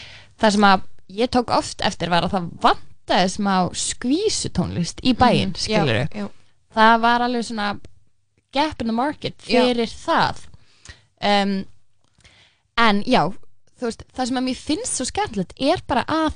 það sem að ég tók oft eftir var að það vantaði smá skvísutónlist í bæinn, Mhm. Já, skiluru já. það var alveg svona gap in the market Já. fyrir það um, en já veist, það sem að mér finnst svo skemmtilegt er bara að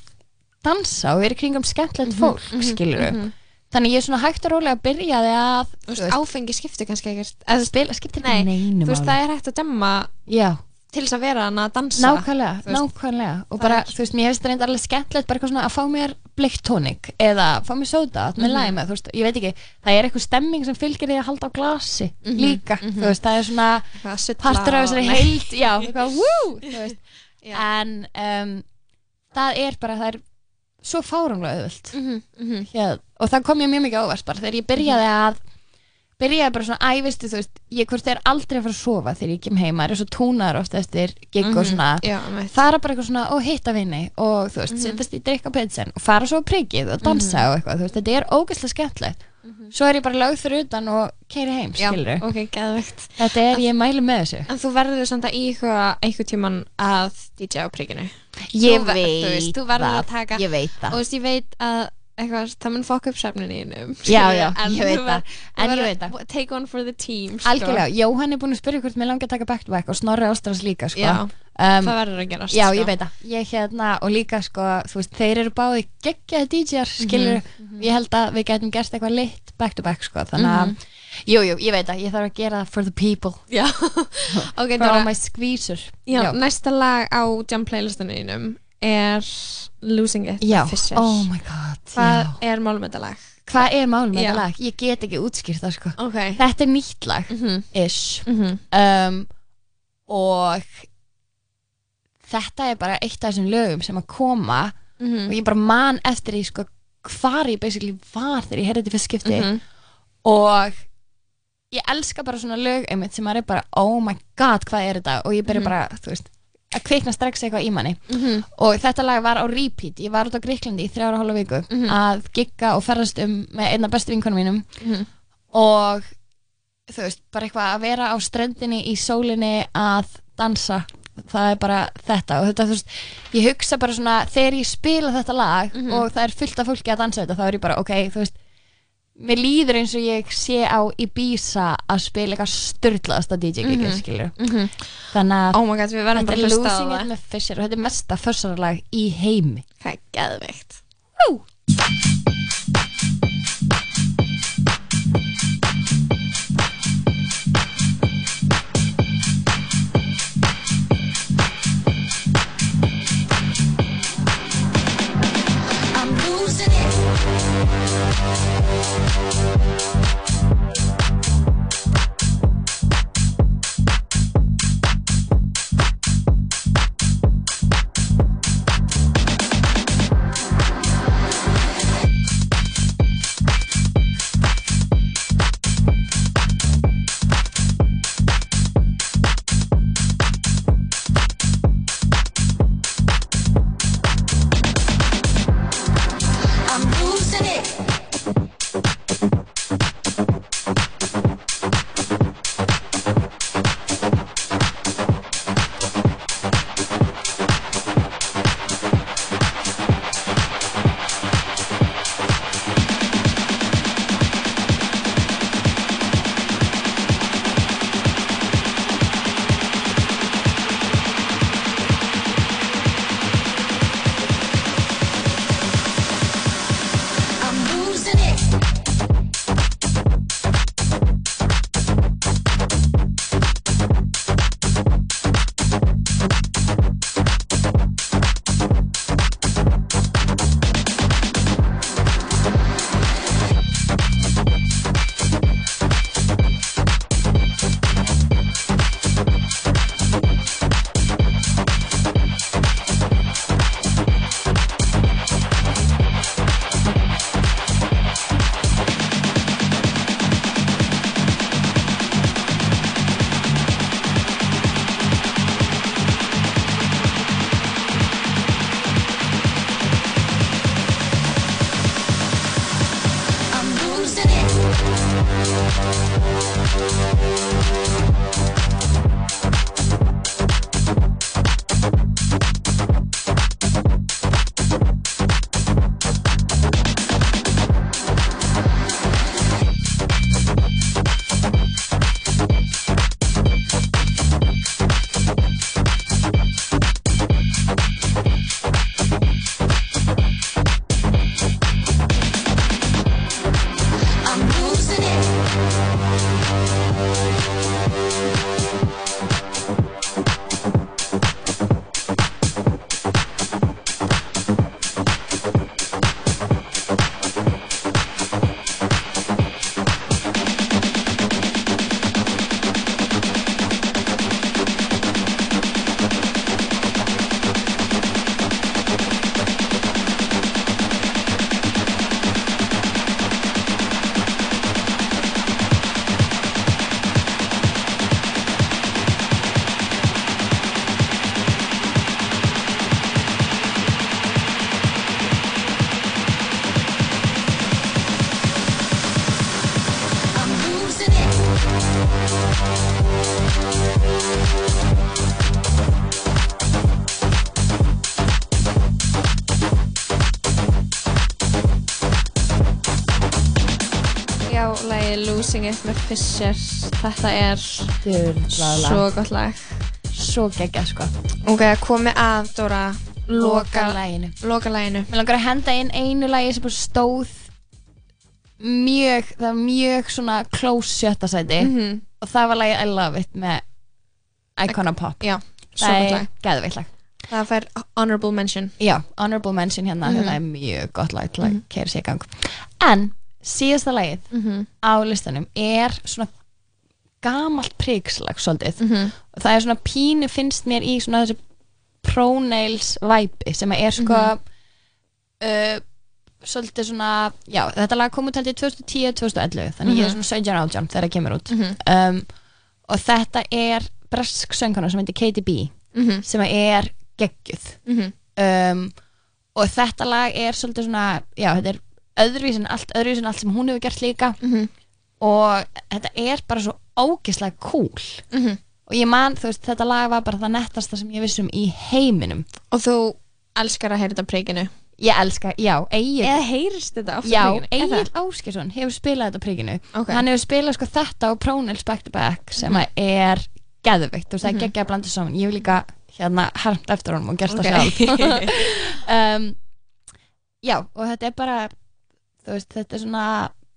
dansa og vera kringum skemmtilegt Mhm, fólk mhm, skiluru mhm. Þannig ég er svona hægt og rólega að Þú veist, áfengi skiptir kannski ekkert spila, skiptir ekki neinu Þú veist, máli. það er hægt að demma Já. til þess að vera hann að dansa Nákvæmlega, þú veist. nákvæmlega og bara, þú veist, mér finnst það reynda alveg skemmtilegt bara eitthvað svona að fá mér bleikt tónik eða fá mér sóda með Mhm. læma, þú veist, ég veit ekki það er eitthvað stemming sem fylgir því að halda á glasi Mhm, líka, mhm. þú veist, það er svona sulla partur af þessari og- heild, já, eitthvað, wú, þú veist en um, það er bara, það er svo fárumlega auðvöld Mhm, mhm. Hér, og það kom ég mjög mikið ávart bara þegar ég byrjaði að byrjaði bara svona, æ, veistu, þú veist ég hvort er aldrei að fara að sofa þegar ég kem heim maður er svo túnar ofta eftir gig og Mhm, svona já, einmitt. fara bara eitthvað svona og hitta vinni og þú veist, Mhm. sittast í drikka pitsen og fara svo á prikið og dansa Mhm. og eitthvað, þú veist, þetta er ógeðslega skemmtilegt svo er ég bara lögð fyrir utan og keiri heim, Já, skilur ok, geðvegt þetta er, ég mæli með þessu. En þú verður samt að íhuga einhvern tíman að DJ á príkinu. Ég Þú veit þú veist, Þú verður það, að taka ég veit það. Og þú veist, ég veit að eitthvað, það mun fokka upp sefninínum Já, já, ég veit það. En ég veit það Take one for the team sko. Algjörlega, Jóhann er búin að spyrja hvort mér langar að taka back to back og Snorri Ástrans líka sko. Já, það verður að gerast, Já, sko. ég veit það, ég hérna og líka sko, þú veist, þeir eru báði geggjaði DJ-ar, skilur Mhm, ég held að við gætum gert eitthvað lit back to back sko, þannig að, Mhm. jú, jú, ég veit að ég þarf að gera það for the people Já, ok, for all my squeezer Já, næsta lag á jam playlistinu þínum er Losing It Já, oh my god, Hvað já. er málum með þetta lag? Hvað er málum með Já. þetta lag? Ég get ekki útskýrt það sko Ok. Þetta er nýtt lag Mhm. ish Mhm. um, og þetta er bara eitt af þessum lögum sem að koma Mhm. og ég bara man eftir því sko hvar ég basically var þegar ég heyrði þetta fyrst skipti Mhm. og ég elska bara svona lög einmitt sem maður er bara oh my god hvað er þetta og ég byrja Mhm. bara þú veist að kveikna strax eitthvað í manni Mhm. og þetta lag var á repeat ég var út á Gríklandi í þrjára hálfa viku Mhm. að gigga og ferðast um með einna bestu vinkonum mínum Mhm. og þú veist, bara eitthvað að vera á ströndinni í sólinni að dansa það er bara þetta og þetta, þú veist, ég hugsa bara svona þegar ég spila þetta lag Mhm. og það er fullt af fólki að dansa þetta, þá er ég bara, ok, þú veist mér líður eins og ég sé á Ibiza að spila eitthvað styrlaðasta DJ-gigið, Mhm. skilur Mhm. þannig að Oh my god, þetta er að Losing. It með Fisher og þetta er mesta fössarlag í heimi Það er geðveikt Ú. I'm losing it. Losing It með Fisher. Þetta er svo gott lag. Svo geggja sko. Ok, komið að Dóra Loka laginu Loka laginu Mér langar að henda inn einu lagi sem stóð mjög, það var mjög svona close sjötta sæti. Mhm. og það var lagið I Love It með Icona Pop. Já, það er lag. geðveitt lag. Það fær honorable mention. Já, honorable mention hérna, Mhm. þetta er mjög gott lag til að keira sig í gang. En síðasta lagið Mhm. á listanum er svona gamalt prigslag svolítið Mhm. og það er svona pínu finnst mér í svona þessi pronails væpi sem er sko Mhm. uh, svolítið svona já, þetta lag kom út held ég 2010-2011 þannig ég er Mhm. svona 17 átján þegar það kemur út Mhm. um, og þetta er bresk söngkona sem heitir Katie B Mhm. sem er geggjuð um, og þetta lag er svolítið svona já, þetta er öðruvísin allt, öðruvísin allt sem hún hefur gert líka. Mhm. og þetta er bara svo ógislega cool. Mhm. og ég man, þú veist, þetta lag var bara það nettasta sem ég vissum í heiminum. Og þú elskar að heyra þetta príkinu ég elska, já, Egil Eða heyrist þetta oft á já, Egil það? Áskersson hefur spilað þetta príkinu Ok. hann hefur spilað sko þetta og Pronails Back to Back sem að er geðveikt. Og það er Mhm. geggja að blanda saman. Ég hef líka hérna harmt eftir honum og gert það sjálf. Um, já, og þetta er bara veist, þetta er svona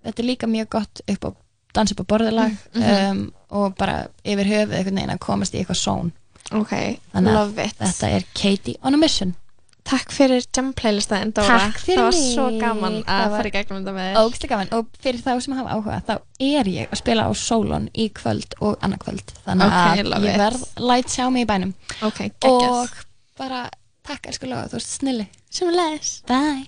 þetta er líka mjög gott upp á dansa upp á borðilag Mhm. um, og bara yfir höfuð einhvern veginn að komast í eitthvað són Ok, Þannig að love it. þetta er Katie on a mission. Takk fyrir jam playlistaðin Dóra Takk fyrir Það var mig. svo gaman að fara í gegnum þetta með þér. ógstlega gaman. Og fyrir þá sem hafa áhuga þá er ég að spila á Solon í kvöld og annað kvöld. Þannig Ok, að ég verð light sjá mig í bænum. Ok, geggjað. Og bara takk elsku löga, þú veist snilli. Sem leðis Bye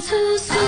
此次。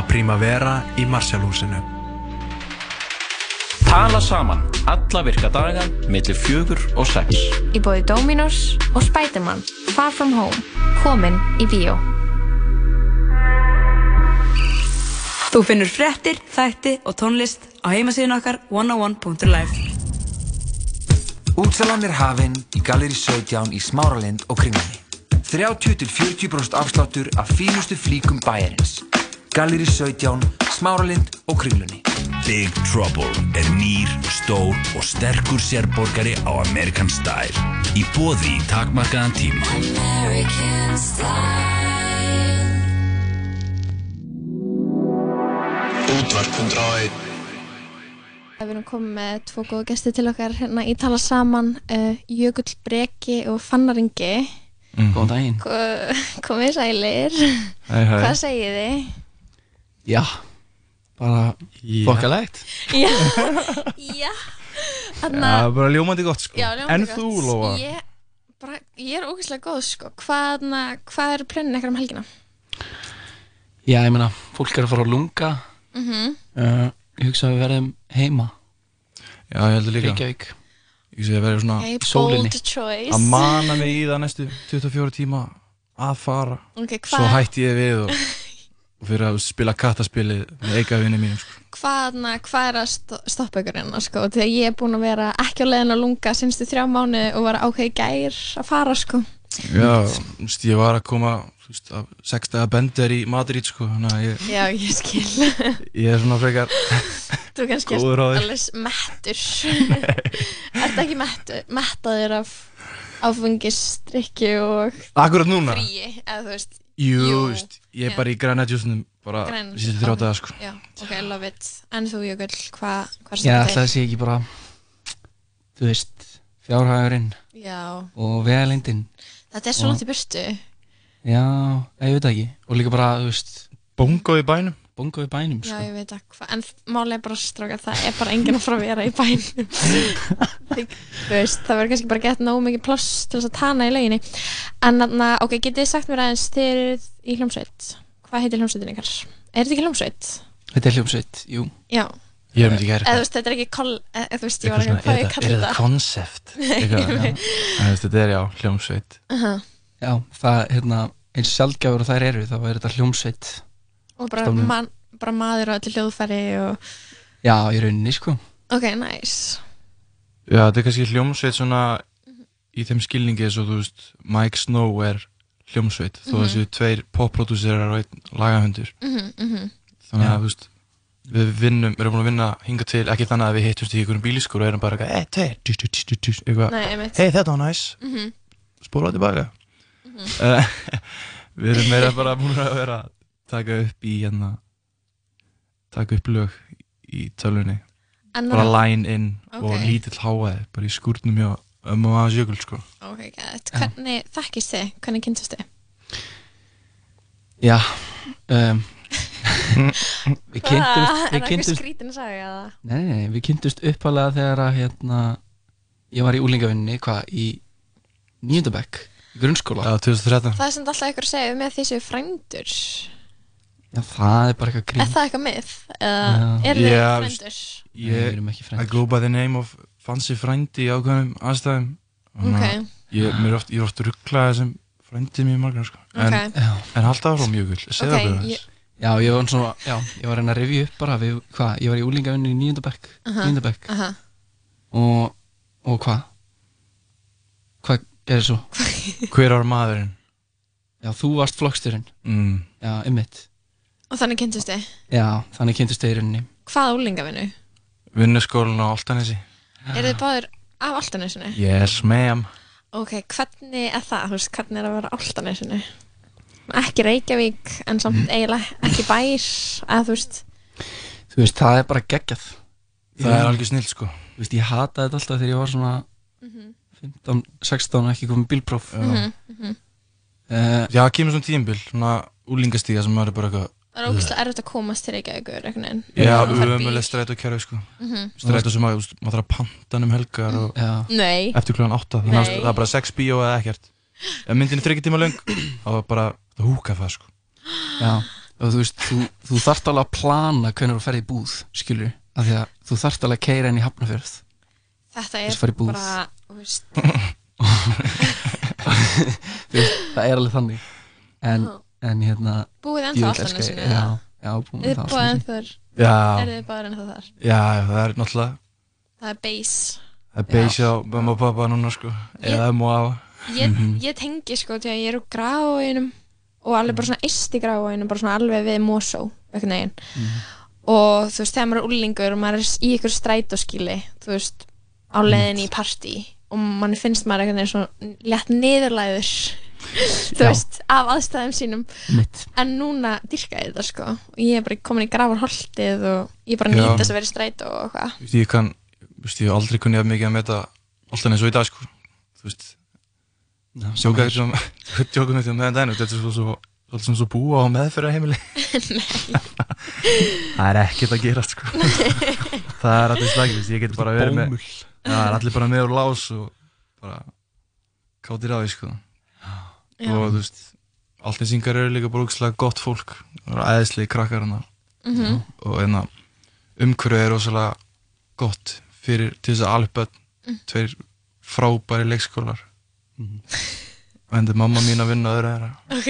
La Primavera í Marshallhúsinu. Tala saman alla virka daga millir fjögur og sex. Í bóði Dominos og Spiderman Far From Home Komin í bíó Þú finnur fréttir, þætti og tónlist á heimasíðun okkar 101.life Útsalan er hafinn í Galeri 17 í Smáralind og kringlunni. 30-40% afsláttur af fínustu flíkum bæjarins. Galeri 17, Smáralind og kringlunni. Big Trouble er nýr, stór og sterkur sérborgari á American Style. Í bóði í takmarkaðan tíma. American style. Útvarp 101. Við erum komið með tvo góða gesti til okkar hérna í tala saman uh, Jökull Breki og Fannaringi Mm. Góðan daginn. Ko- Komið sælir Hæ, hæ. Hvað segið þið? Já, bara fokkalegt. Já, já Þarna, Já, bara ljómandi gott sko. Já, ljómandi En gott. þú, Lóa? Ég, bara, ég er ógeðslega góð sko Hvað, na, hvað eru plönin ekkert um helgina? Já, ég meina, fólk er að fara á lunga. Mm Uh, ég hugsa að við verðum heima. Já, ég heldur líka Reykjavík. Ég sé að vera svona Okay, í sólinni. Að mana mig í það næstu 24 tíma að fara Ok, hvað- Svo hætti ég við og fyrir að spila kattaspilið með eikavinni mínum sko. Hvað, na, hvað er að sto- stoppa ykkur hérna sko? Þegar ég er búin að vera ekki á leiðin að lunga sinstu þrjá mánu og var ákveði gær að fara sko. Já, veist, ég var að koma sextaða bender í Madrid sko, að ég, Já, ég skil. Ég er svona frekar Þú kannski því. alveg mettur. Ertu ekki mettur, mettaður af áfengistrykki og fríi, eða þú veist Jú, þú veist, ég er já. bara í græna djúsnum bara þrjá daga sko. Já, ok, love it En þú, Jökull, hvað hva Já, ætla það sé ekki bara, þú veist, fjárhagurinn Já. og vegalengdin. Þetta er svo langt í burtu Já, ég veit ekki. Og líka bara, þú veist... Bongo í bænum? Bongo í bænum, Já, sko. ég veit að hvað, en máli er bara stráka það er bara enginn að fara að vera í bænum Þú veist, það verður kannski bara gett nógu mikið pláss til þess að tana í lauginni En þarna, ok, getið þið sagt mér aðeins þið eruð í hljómsveit Hvað heitir hljómsveitin ykkar? Er þetta ekki hljómsveit? Þetta er hljómsveit, jú. Já Ég hef myndi ekki Eða þú veist, þetta er ekki koll, eða þú veist, ég var ekki hvað svona, er ég þetta- kalli er já. þú veist, Þetta er já, hljómsveit Aha. Já, það, hérna, eins sjálfgjafur og þær eru, þá er þetta hljómsveit. Og bara, man, bara maður og öllu hljóðfæri og Já, í rauninni, sko. Ok, nice Já, þetta er kannski hljómsveit svona í þeim skilningi eins og þú veist Mike Snow er hljómsveit þó að Mhm. þessu tveir popprodúserar og einn lagahundur Mhm, mhm. þannig að þú veist við vinnum, við erum búin að vinna hinga til ekki þannig að við hittumst í einhverjum bíliskur og erum bara eitthvað, tjús, tjús, eitthvað, hei, þetta var næs Mhm. spóla tilbaka Mhm. Eh, við erum meira bara búin að vera að taka upp í hérna taka upp lög í tölunni bara line in og Ok. lítill háaði bara í skúrnum hjá ömmu og aðeins jökul sko Ok, gæt, hvernig þekkist þið? Hvernig kynntust þið? Já, um, við kynntumst, Er við eða? nei, nei, nei, við kynntumst uppalega þegar að, hérna, ég var í úlingavinni, hvað, í nýjöndabæk, í grunnskóla. Já, 2013. Það er sem alltaf eitthvað að segja með því séu frændur Já, það er bara eitthvað grín. Er það eitthvað mið? Eða eru þið Já, frændur? Nei, við Ég, erum ekki I go by the name of fancy frændi í ákveðnum aðstæðum Ok. ég, mér er oft, ég er oft rugglaði sem frændi mjög margar sko. en, Ok. Já. en áfram jökul segðu Ok, okkur það ég- Já, ég var svona, já, ég var að reyna að revja upp bara við, hvað, ég var í úlingavinni í nýjöndabæk, nýjöndabæk, aha. og, og hvað, hvað gerði svo? hver var maðurinn? Já, þú varst flokksturinn, mm. já, ymmit, Og þannig kynntust þið? já, þannig kynntust þeir í rauninni. Hvað úlingavinu? vinnuskólan á Altanesi Eru þið báðir af Altanesinu? yes ma'am Ok, hvernig er það? Þú veist, hvernig er að vera á Altanesinu? Ekki Reykjavík, en samt eiginlega ekki bær, eða þú veist Þú veist, það er bara geggjað. Það er algjör snill, sko. Þú veist, ég hataði þetta alltaf þegar ég var svona 15, 16 og ekki komið bílpróf. Mhm, mhm. Uh, Já, það kemur svona tímbil, svona úlingastíga sem maður er bara eitthvað Það er ógæslega erfitt að komast til Reykjavíkur einhvern veginn. Já, bíl. umöðlega strætó kerfi sko. Mhm. Strætó sem maður, þú veist, maður þarf að panta um helgar og Já. Nei. eftir klukkan 8 þannig að það er bara 6 bíó eða ekkert. Ef myndin er þryggja tíma löng þá er bara það húka það sko. Já, og þú veist, þú, þú þarft alveg að plana hvernig þú ferði í búð, skilur af því að þú þarft alveg að keira inn í hafnafjörð Þetta er bara, þú veist. Þú veist, það er alveg þannig. En, en hérna Búið ennþá alltaf? Já, já, búið ennþá? Já. Er þið bara ennþá þar? Já, það er náttúrulega Það er base Það er beisi á mamma og pappa núna sko Eða M og A Ég, Mhm. ég tengi sko til að ég er úr gráinum og alveg bara svona yst í gráinum bara svona alveg við Mosó einhvern veginn og þú veist þegar maður er úlingur og maður er í ykkur strætóskili þú veist á leiðinni í partí og mann finnst maður veginn svona létt niðurlæður þú veist af aðstæðum sínum Mitt. en núna dyrka ég þetta sko og ég er bara komin í gravarholtið og ég bara Já. nýtt þess að vera strætó og eitthvað ég kann, þú veist, ég hef aldrei kunnið að mikið að meta alltaf eins og í dag, sko. Þú veist, sjóka þetta sem, sjóka þetta meðan daginn, þetta er svo, svo, sem svo búa á meðferða heimili. það er ekkert að gerast, sko. það er allir slagið, ég get bara verið með, það er allir bara með úr lás og bara kátir á því, sko. Já. Og þú veist, alltinsingar eru líka bara úkslega gott fólk, það eru æðislegi krakkar hana. Mhm. Og hérna, umhverfið er rosalega gott fyrir til þess að alveg börn, Mm. tveir frábæri leikskólar og endur mamma mín að vinna öðru þeirra ok,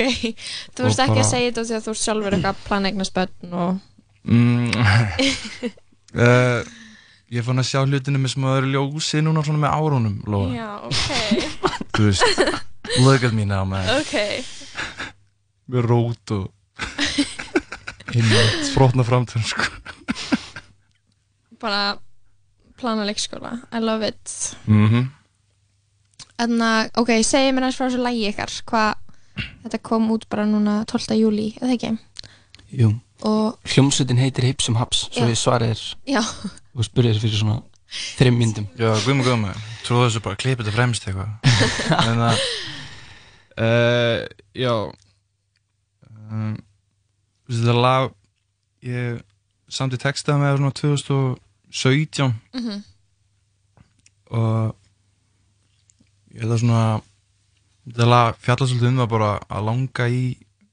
þú veist ekki bara- að segja þetta því að þú sjálfur eitthvað að plana eignast börn og mm, uh, ég fann að sjá hlutinu með smá öðru ljósi núna svona með árunum já, ok þú veist, look at me now man. Ok, með rót og frotna framtönd sko. bara plana leikskóla, I love it. Mm -hmm. en að, ok, segja mér hans frá þessu lægi ykkar. Hvað, þetta kom út bara núna 12. júli, eða ekki? Jú, og, hljómsveitin heitir Hipsum Haps svo við svarið er já, og spurðir fyrir svona þreim myndum. Já, guðmur guðmur, tróðu þessu bara klipið þetta fremst eitthvað. En að uh, Já. Um, Þetta lag Ég samti textaði með svona 2017 mhm, og ég held að svona þetta lag fjalla svolítið um það bara að langa í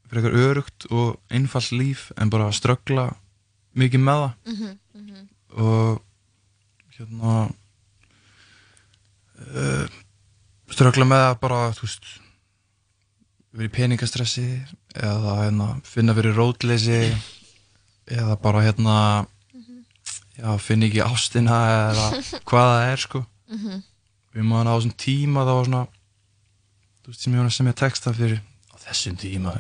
fyrir eitthvað örugt og einfalt líf en bara að ströggla mikið með það. Mhm, mhm. og hérna uh, ströggla með það bara þú veist verið peningastressi eða hérna, finna fyrir rótleysi eða bara hérna já, finna ekki ástina eða hvað það er sko. Mhm. við maður á þessum tíma var svona þú veist sem ég var að semja texta fyrir á þessum tíma,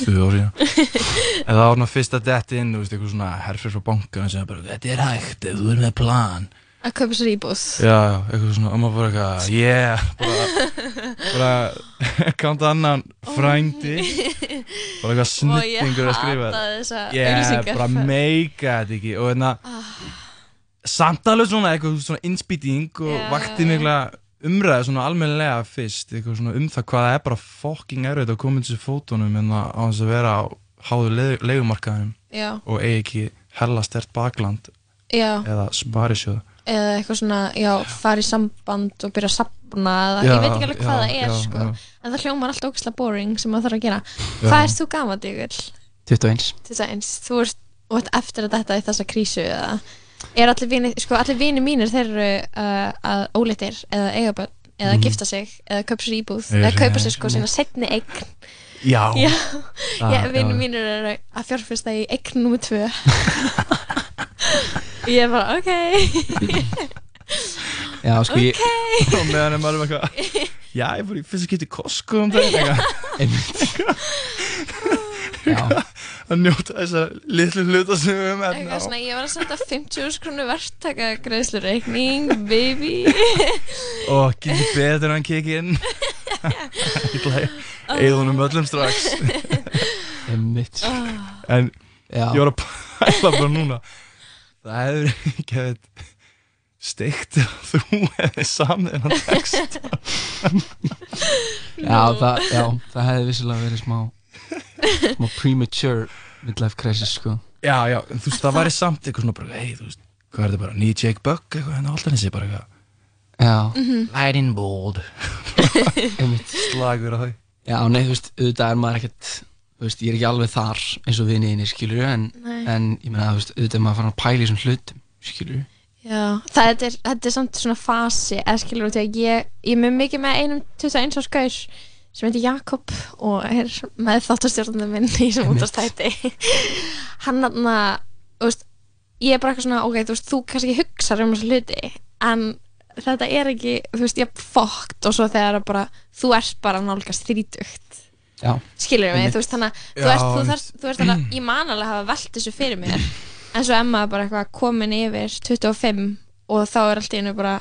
tvö orði en það var svona fyrst að detti inn þú veist, eitthvað svona herfrið frá banka sem bara, þetta er hægt, þú er með plan að kaupa sér íbúð. Já, eitthvað svona, og maður bara eitthvað yeah, bara, bara kanta annan frændi. Bara eitthvað snittingur að skrifa hataði þessa yeah, auglýsingar. bara meika þetta ekki. Og hérna samt alveg svona eitthvað svona innspýting og vakti mikla umræði svona almennilega fyrst eitthvað svona um það hvað það er bara fucking erfitt að koma þessu fótunum en að á þess að vera á háðu leigumarkaðinum Já. og eigi ekki hella stert bakland já, eða sparisjóð eða eitthvað svona, já, fara í samband og byrja að sapna eða, Já, ég veit ekki alveg hvað já, það er já, sko. já. en það hljómar alltaf ógæslega boring sem maður þarf að gera Já. hvað erst þú gamað, Jökull? 21 til þess að eins, þú ert, þú ert eftir að þetta í þessa krísu eða er allir vini, sko allir vini mínir þeir eru uh, að ólítir eða eiga börn eða Mhm. gifta sig eða kaupa sér íbúð Er- eða kaupa sér sko sína setni eign Já. já, Ah, já vini já. mínir eru að fjárfesta í eign nummer tvö ég er bara ok. Já, sko ég og meðan er maður eitthvað já, ég fór í fyrst að geta í Costco um daginn eitthvað. Að njóta þessar litlu hluta sem við eitthvað hérna svona, ég var að senda 50 skrúnu verktaka greiðslureikning baby. Og ekki betur en kikið inn? Ég ætla að eigða honum öllum strax. Einmitt. En Já. ég var að pæla bara núna það hefur ekki hefði steikt ef þú hefði samið hennan text. Já, það, já, það hefði vissilega verið smá smá premature midlife crisis sko. Já, já, en þú veist, það væri samt eitthvað svona bara, hei, þú veist, hvað er þetta bara nýja Jake Buck, eitthvað, henni alltaf þessi bara eitthvað Já. Mhm. Lightning bolt. Einmitt. Slagur á þau Já, nei, þú veist, auðvitað er maður ekkert veist, ég er ekki alveg þar eins og vinniðinni, skilur en, en ég meina, þú veist, auðvitað maður að fara að pæla í þessum hlutum, skilur Já, það er, þetta er samt svona fasi eða skilur að ég, ég mjög mikið með einum 21 árs gaur sem heitir Jakob og er með þáttastjórnum minn í sem útastæti hann hann þú veist, ég er bara eitthvað svona ok, þú veist, þú kannski hugsaður um þessu hluti en þetta er ekki þú veist, ég er fokkt og svo þegar bara þú ert bara nálgast þrítugt skilur mig, þú veist þannig að þú þú þú ert þannig að ég man alveg að hafa velt þessu fyrir mér. En svo Emma er bara eitthvað komin yfir 25 og þá er allt í einu bara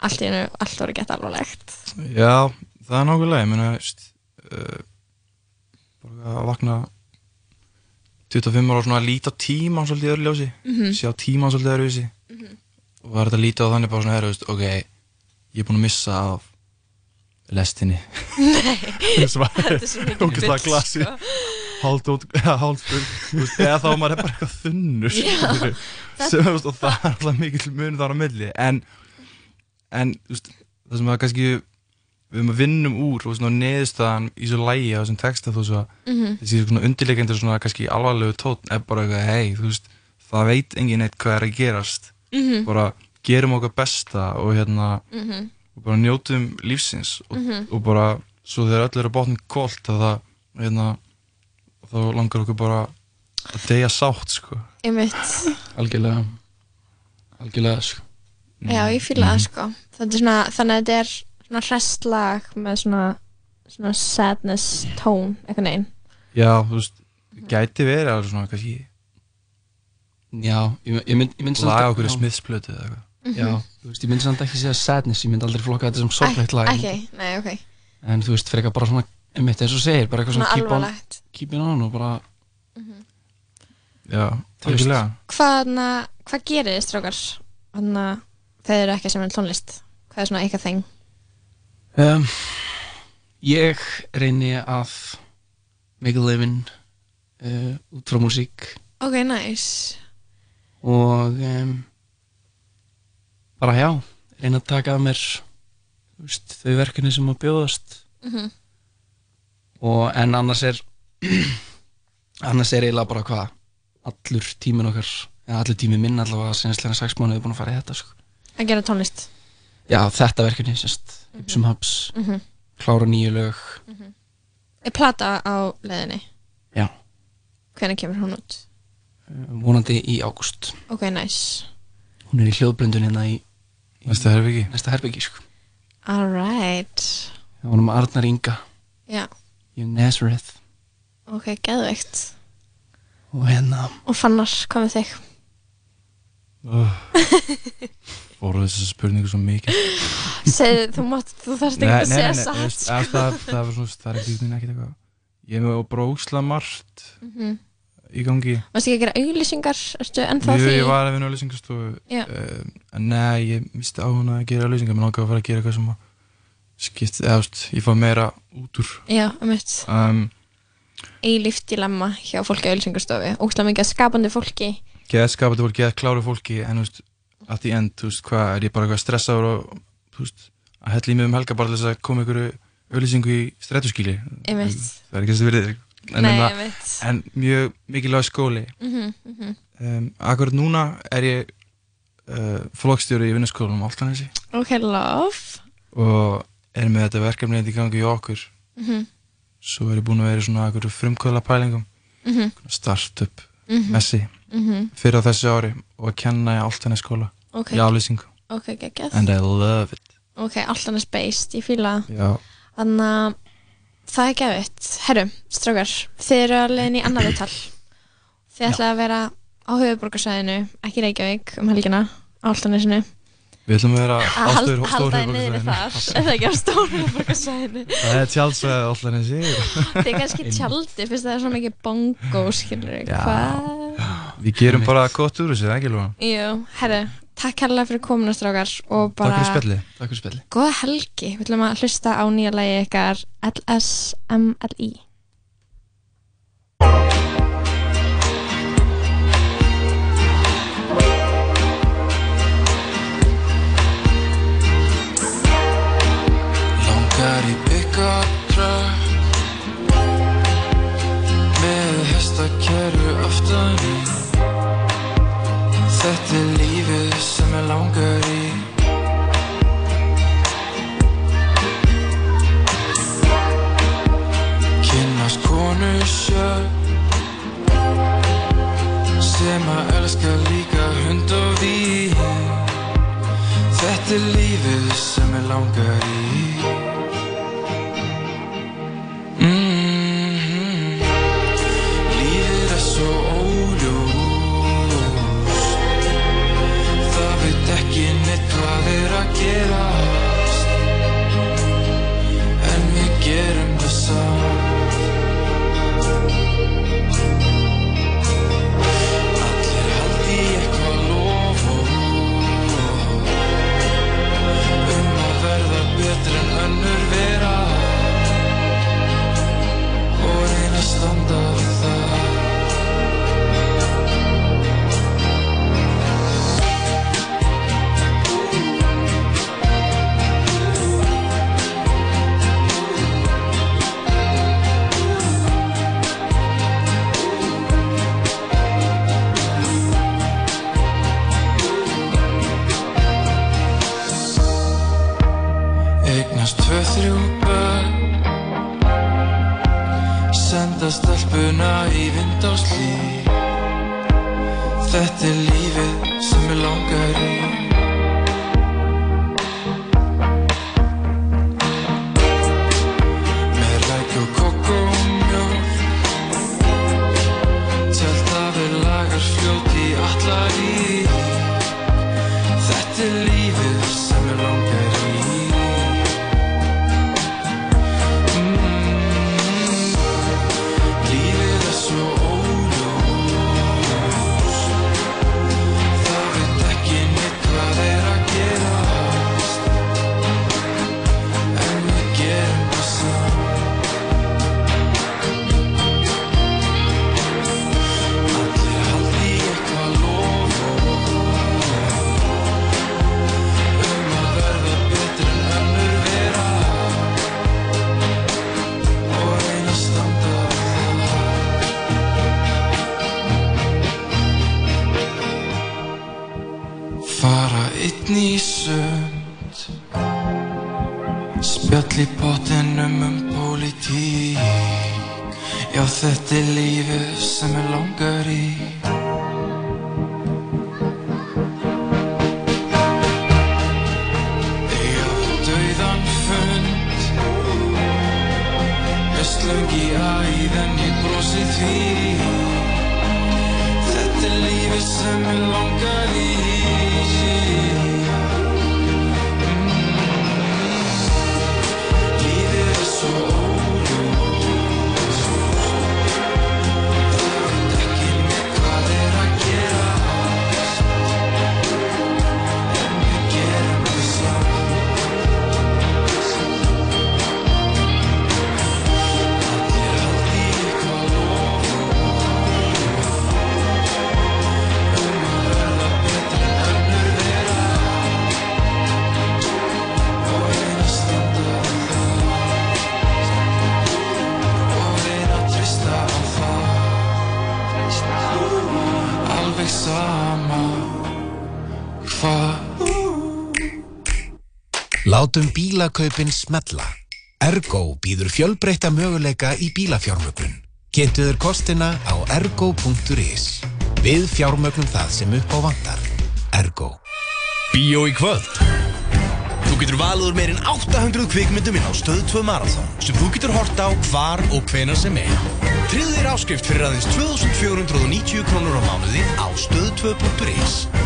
allt í einu, allt voru gett alvarlegt. Já, það er nákvæmlega, ég meina, veist, uh, bara að vakna 25 ára og svona að líta á tíman svolítið öðru ljósi, Mhm. sjá tíman svolítið öðru ljósi. Og það er þetta að líta á þannig bara svona, herru, veist, ok, ég er búinn að missa af bull, glasi, sko. út, full, þú veist, eða þá maður er bara eitthvað þunnur, Já, sem, þú veist, og það er alltaf mikill mun þar á milli, en, en, þú veist, það sem að kannski við erum að vinnum úr og svona neðurstaðan í svo lægi á þessum texta þó svo að Mhm. þessi svona undirleikendur svona kannski alvarlegu tótt er bara eitthvað, hei, þú veist það veit engin eitt hvað er að gerast. Mhm. bara gerum okkar besta og hérna Mhm. Og bara njótum lífsins og, Mhm. og bara svo þegar öll eru bátnum kólt að það hérna þá langar okkur bara að deyja sátt sko. Algjörlega. Algjörlega, sko. Já ég fýla það sko. Þetta er svona, þannig að þetta er svona hrestlag með svona svona sadness tone, eitthvað neginn já, þú veist, gæti verið alveg svona kannski Já, ég, ég mynd, ég mynd laga okkur í smiðsplötu eða eitthvað Já, þú veist, ég mynd samt ekki segja sadness, ég mynd aldrei flokka þetta sem sorglegt lag. Ekki, nei, ok. En þú veist, frekar bara svona, einmitt eins og segir, bara eitthvað svona Svona keep on, keep it on og bara já, Þú veist. hvað, hvað gerir þið strákar? Þannig að þeir eru ekki sem er tónlist hvað er svona eitthvað þeng um, Ég reyni að make a living uh, út frá músík. Ok, nice. Og um, bara já, reyna að taka að mér veist, þau verkefni sem að bjóðast. Mhm. og en annars er annars er eiginlega bara hvað allur tíminn okkar eða allur tíminn minn allavega sinnslega sex mánuði búin að fara í þetta sko. að gera tónlist. Já, þetta verkefni, sérst Ipsum Hubs, Mhm. klára nýju lög. Er plata á leðinni já, hvernig kemur hún út? Vonandi í ágúst. Ok, nice. Hún er í hljóðblöndun hérna í Næsta herbyggi næsta herbyggi sko. alright það var um Arnar Inga. Já, í Nazareth. Ok, geðveikt. Og hérna. Og fannar, hvað með þig? Fóru þessu spurningu svo mikið. Segðu, þú mátt, þú þarfst ekki að segja satt. veist, að það, það, var svona, það er ekki ekkert eitthvað. Ég er með bróksla margt. Mhm. Í gangi. Varst ekki að gera auglýsingar, ertu ennþá því? ég var að vinna á lýsingastofu Já. uh, en nei, ég misti á hún að gera lýsingar mér langaði að fara að gera eitthvað sem að skipt, eða veist, ég fá meira út úr. Já, um mitt um, eilíft dilemma hjá fólki á auglýsingarstofu ógstlega mikið að skapandi fólki? Geða skapandi fólki, geða kláru fólki en þú veist, at the end, þú veist, hvað er ég bara eitthvað stressaður og þú veist, að hella í mig um helga bara þess að koma einhverju auðlýsingu í strætóskíli En, Nei, hérna- einmitt. en mjög mikilvæg skóli Mhm, mhm. um, akkurat núna er ég uh, flokksstjóri í vinnaskólum á Altanesi ok, love og er með þetta verkefni hérna í gangi í okkur Mhm. svo er ég búin að vera í svona akkur frumkvöla pælingum Mhm. startup Mhm. messi Mhm. fyrir á þessu ári og að kenna í Altanesi skóla Ok. í aflýsingu ok, geggjað and I love it ok, allt annars based, ég fíla það. Já. þannig að það er gefitt herru, strákar, þið eru að leiðin í annar viðtal. Þið ætlaði að vera á höfuborgarsæðinu ekki Reykjavík um helgina á Altanesinu við ætlum að vera að á á stóru höfuborgarsæðinu það er tjálsveið Altanesi þið er kannski tjaldi fyrst það er svo mikið bongo skilur Já. hvað? Við gerum bara gott úr þessu, ekki Lúa? jú, herru, takk kærlega fyrir komuna strákar og bara Takk fyrir spjallið. Takk fyrir spjallið. góða helgi, við ætlum að hlusta á nýja lagi ykkar LSMLI Langar í pick-up elskar líka hund og vín. Þetta er lífið sem ég langar í. Mm -hmm. Lífið er svo óljós. Það veit ekki neitt hvað er að gera. þrjú börn Senda stelpuna í vind á slí. Þetta er lífið sem ég langar í. bílakaupin smella. Ergo býður fjölbreyta möguleika í bílafjármögnun. Kynntu þér kostina á ergo.is. Við fjármögnum það sem upp á vandar. Ergo. Bíó í kvöld. Þú getur valður meirinn 800 kvikmynduminn á stöð 2 Marathon sem þú getur horta á hvar og hvenar sem er. Tryggðir áskrift fyrir aðeins 2490 krónur á mánuði á stöð2.is.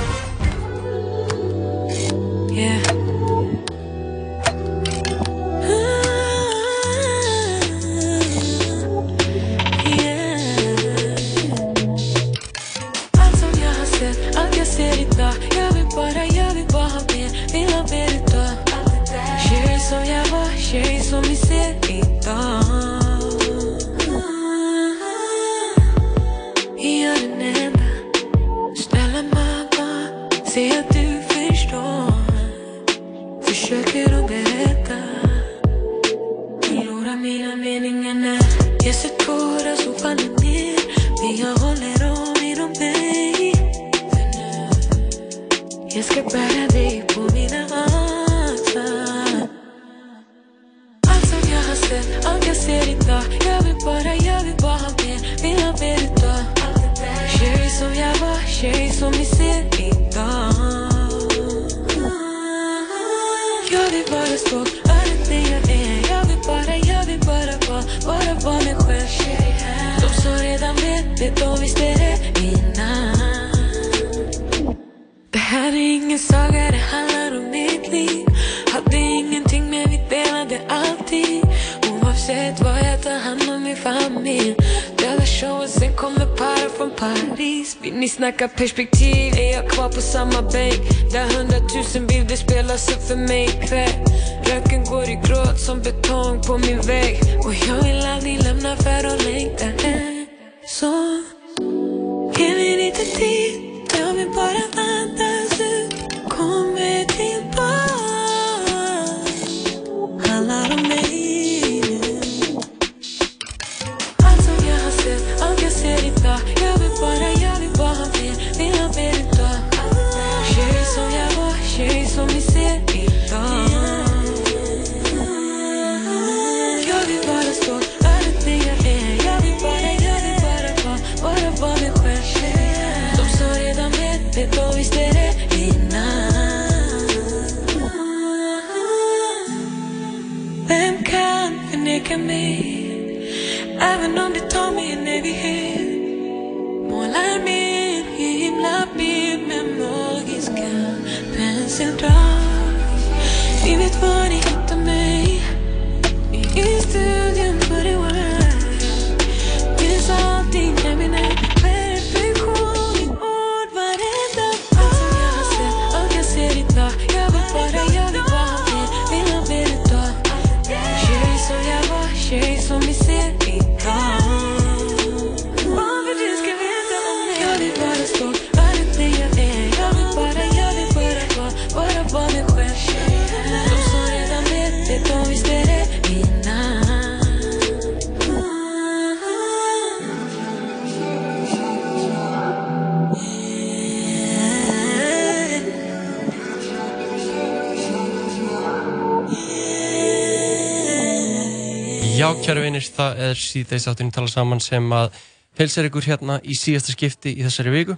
það er síðdeis áttunni tala saman sem að helsar ykkur hérna í síðasta skipti í þessari viku.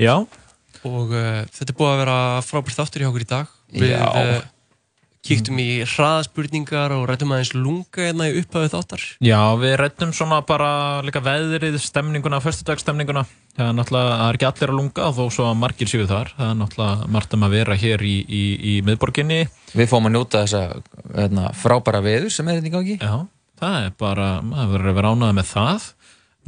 Já. Og uh, þetta er búið að vera frábært þáttur hjá okkur í dag. Við Já. uh, kíktum í hraðaspurningar og rættum aðeins lunga hérna í upphafið þáttar. Já, við rættum svona bara líka veðrið, stemninguna, föstudagsstemninguna. Það er náttúrulega, það er ekki allir að lunga þó svo að margir séu þar. Það er náttúrulega margt um að vera hér í, í, í miðborginni. Við fáum að njóta þessa hérna, frábæra veður sem er hérna í gangi. Já, það er bara, maður verður að vera ánægð með það.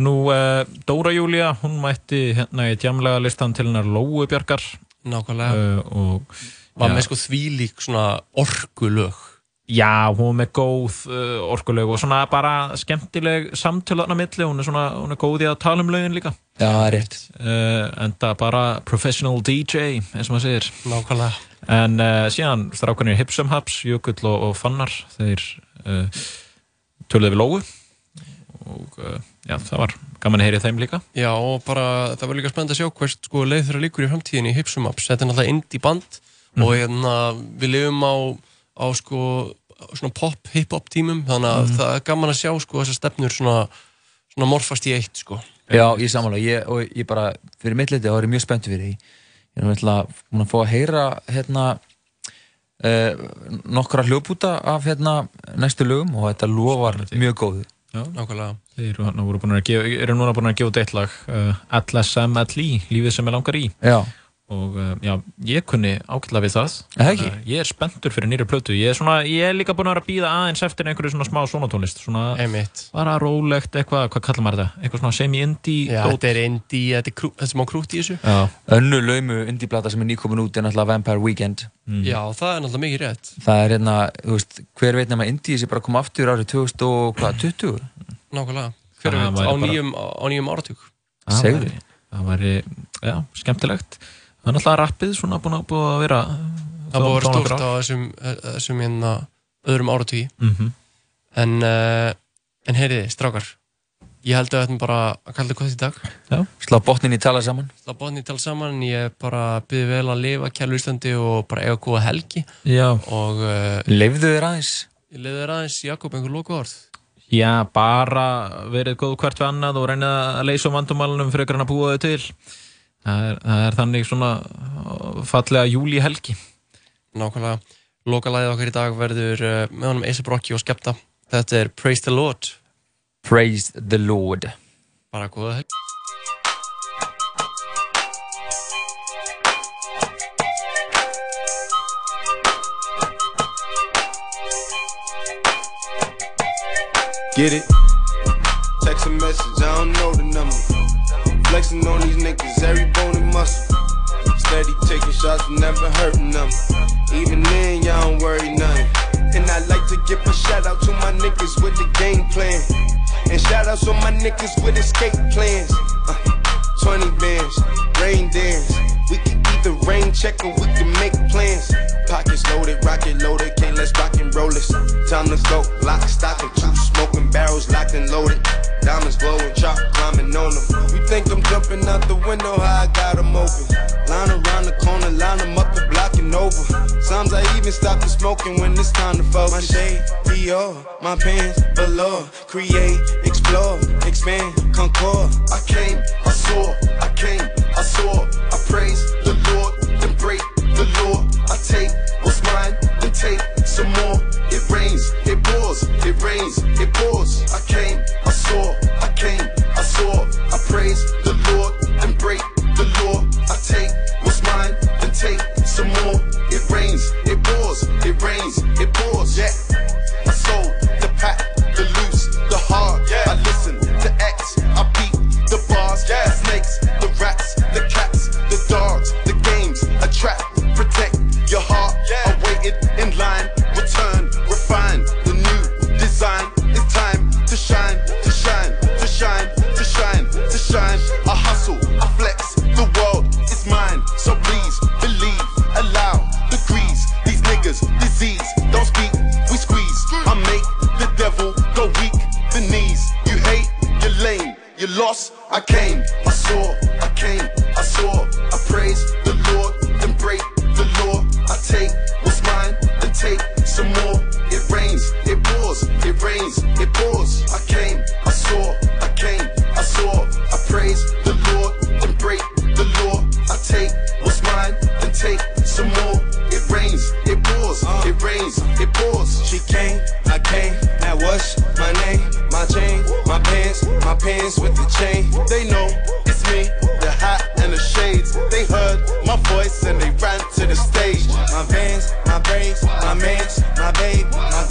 Nú, uh, Dóra Júlía, hún mætti hérna í tjamlega listan til hennar Lóu Bjarkar. Nákvæmlega. Uh, og, Var já. með sko þvílík svona orkulög. Já, hún er með góð uh, orkulög og svona bara skemmtileg á milli, hún er svona, hún er góð í að tala um lögin líka. Já, það rétt. Uh, enda bara professional DJ, eins og maður segir. Nákvæmlega. En uh, síðan strákanir Hipsum Haps, Jökull og, og Fannar, þeir töluðu við Lóu og uh, já, það var gaman að heyri þeim líka. Já, og bara það var líka spennandi að sjá hvert sko leið þeirra líkur í framtíðinni í Hipsum Ups. Þetta er náttúrulega indie band og hérna við lifum á, á sko svona pop, hip-hop tímum þannig að Mhm. það er gaman að sjá sko þessar stefnur svona, svona morfast í eitt sko. Já, ég samanlega, ég, og ég bara, fyrir mitt leiti, þá er ég mjög spennt fyrir því. Ég er náttúrulega að fá að heyra, hérna, uh, nokkra hljópúta af, hérna, næstu lögum og þetta lofar mjög góðu. Já, nákvæmlega. Þeir eru, voru búin að gefa, eru núna búin að gefa út eitt lag, uh, LSMLI, lífið sem er langar í. Já. Og uh, já, ég kunni ágætlega við það. Uh, ég er spenntur fyrir nýri plötu. Ég er, svona, ég er líka búin að vera að býða aðeins eftir einhverju svona smá sonatónlist. Svona bara rólegt eitthvað, hvað kallar maður þetta? Eitthvað svona semi-indie. Þetta er indie, þetta er, krú, þetta er smá krút í þessu. Já. Önnu laumu indie-plata sem er nýkomin út er náttúrulega Vampire Weekend. Já, það er náttúrulega mikið rétt. Það er hérna, þú veist, hver veit nema indie sé bara að koma aftur árið 2020? Nákvæmlega. Hver veit, á bara- nýjum, á nýjum áratug. Það Segðu. væri- Það væri, já, skemmtilegt. Það er náttúrulega rappið svona búin að, búið að vera Það búið að vera stórt á þessum, þessum hérna öðrum áratugi. Mhm. En, uh, en heyriði, strákar, ég held að við ætlum bara að kalla þetta gott í dag. Já. Slá botnin í tala saman. Slá botnin í tala saman, ég bara byrði vel að lifa kælu Íslandi og bara eiga góða helgi. Já. Og uh, Leifðu þér aðeins? ég leiði þér aðeins, Jakob, einhver loku orð. Já, bara verið góð hvert við annað og reynið að leysa um vandumálunum fyrir að búa þau til það er, það er þannig svona uh, fallega júli helgi Nákvæmlega, lokalæðið okkar í dag verður uh, með honum Eisa Brokki og Skepta. Þetta er Praise the Lord. Praise the Lord. Bara góða helg Get it? Text a message, I don't know the number. Flexing on these niggas, every bone and muscle. Steady taking shots, never hurting them. Even then, y'all don't worry nothing. And I like to give a shout out to my niggas with the game plan. And shout outs to my niggas with escape plans. Uh, 20 bands, rain dance. We either rain check or we can make plans. Pockets loaded, rocket loaded, can't let's rock and roll this. Time to go, lock, stock, and two smoking barrels locked and loaded. Diamonds glowing, chop climbing on them. You think I'm jumping out the window, how I got 'em open. Line around the corner, line 'em up the block and over. Sometimes I even stop the smoking when it's time to focus. My shade, Dior, my pants, below. Create, explore, expand, concord. I came, I saw, I came, I saw. I praise the Lord, then break the law. I take what's mine, then take some more. It rains, it pours, it rains, it pours. I came, I saw, I came, I saw. I praise the Lord, then break the law. I take what's mine, then take some more. It rains, it pours, it rains, it pours. Yeah, I sold the pack, the loose, the hard. Yeah, I listen to X, I beat the bars. Yeah, snakes, lost. I came, I saw, my pants with the chain. They know it's me, the hat and the shades. They heard my voice and they ran to the stage. My vans, my braids, my mans, my babe, my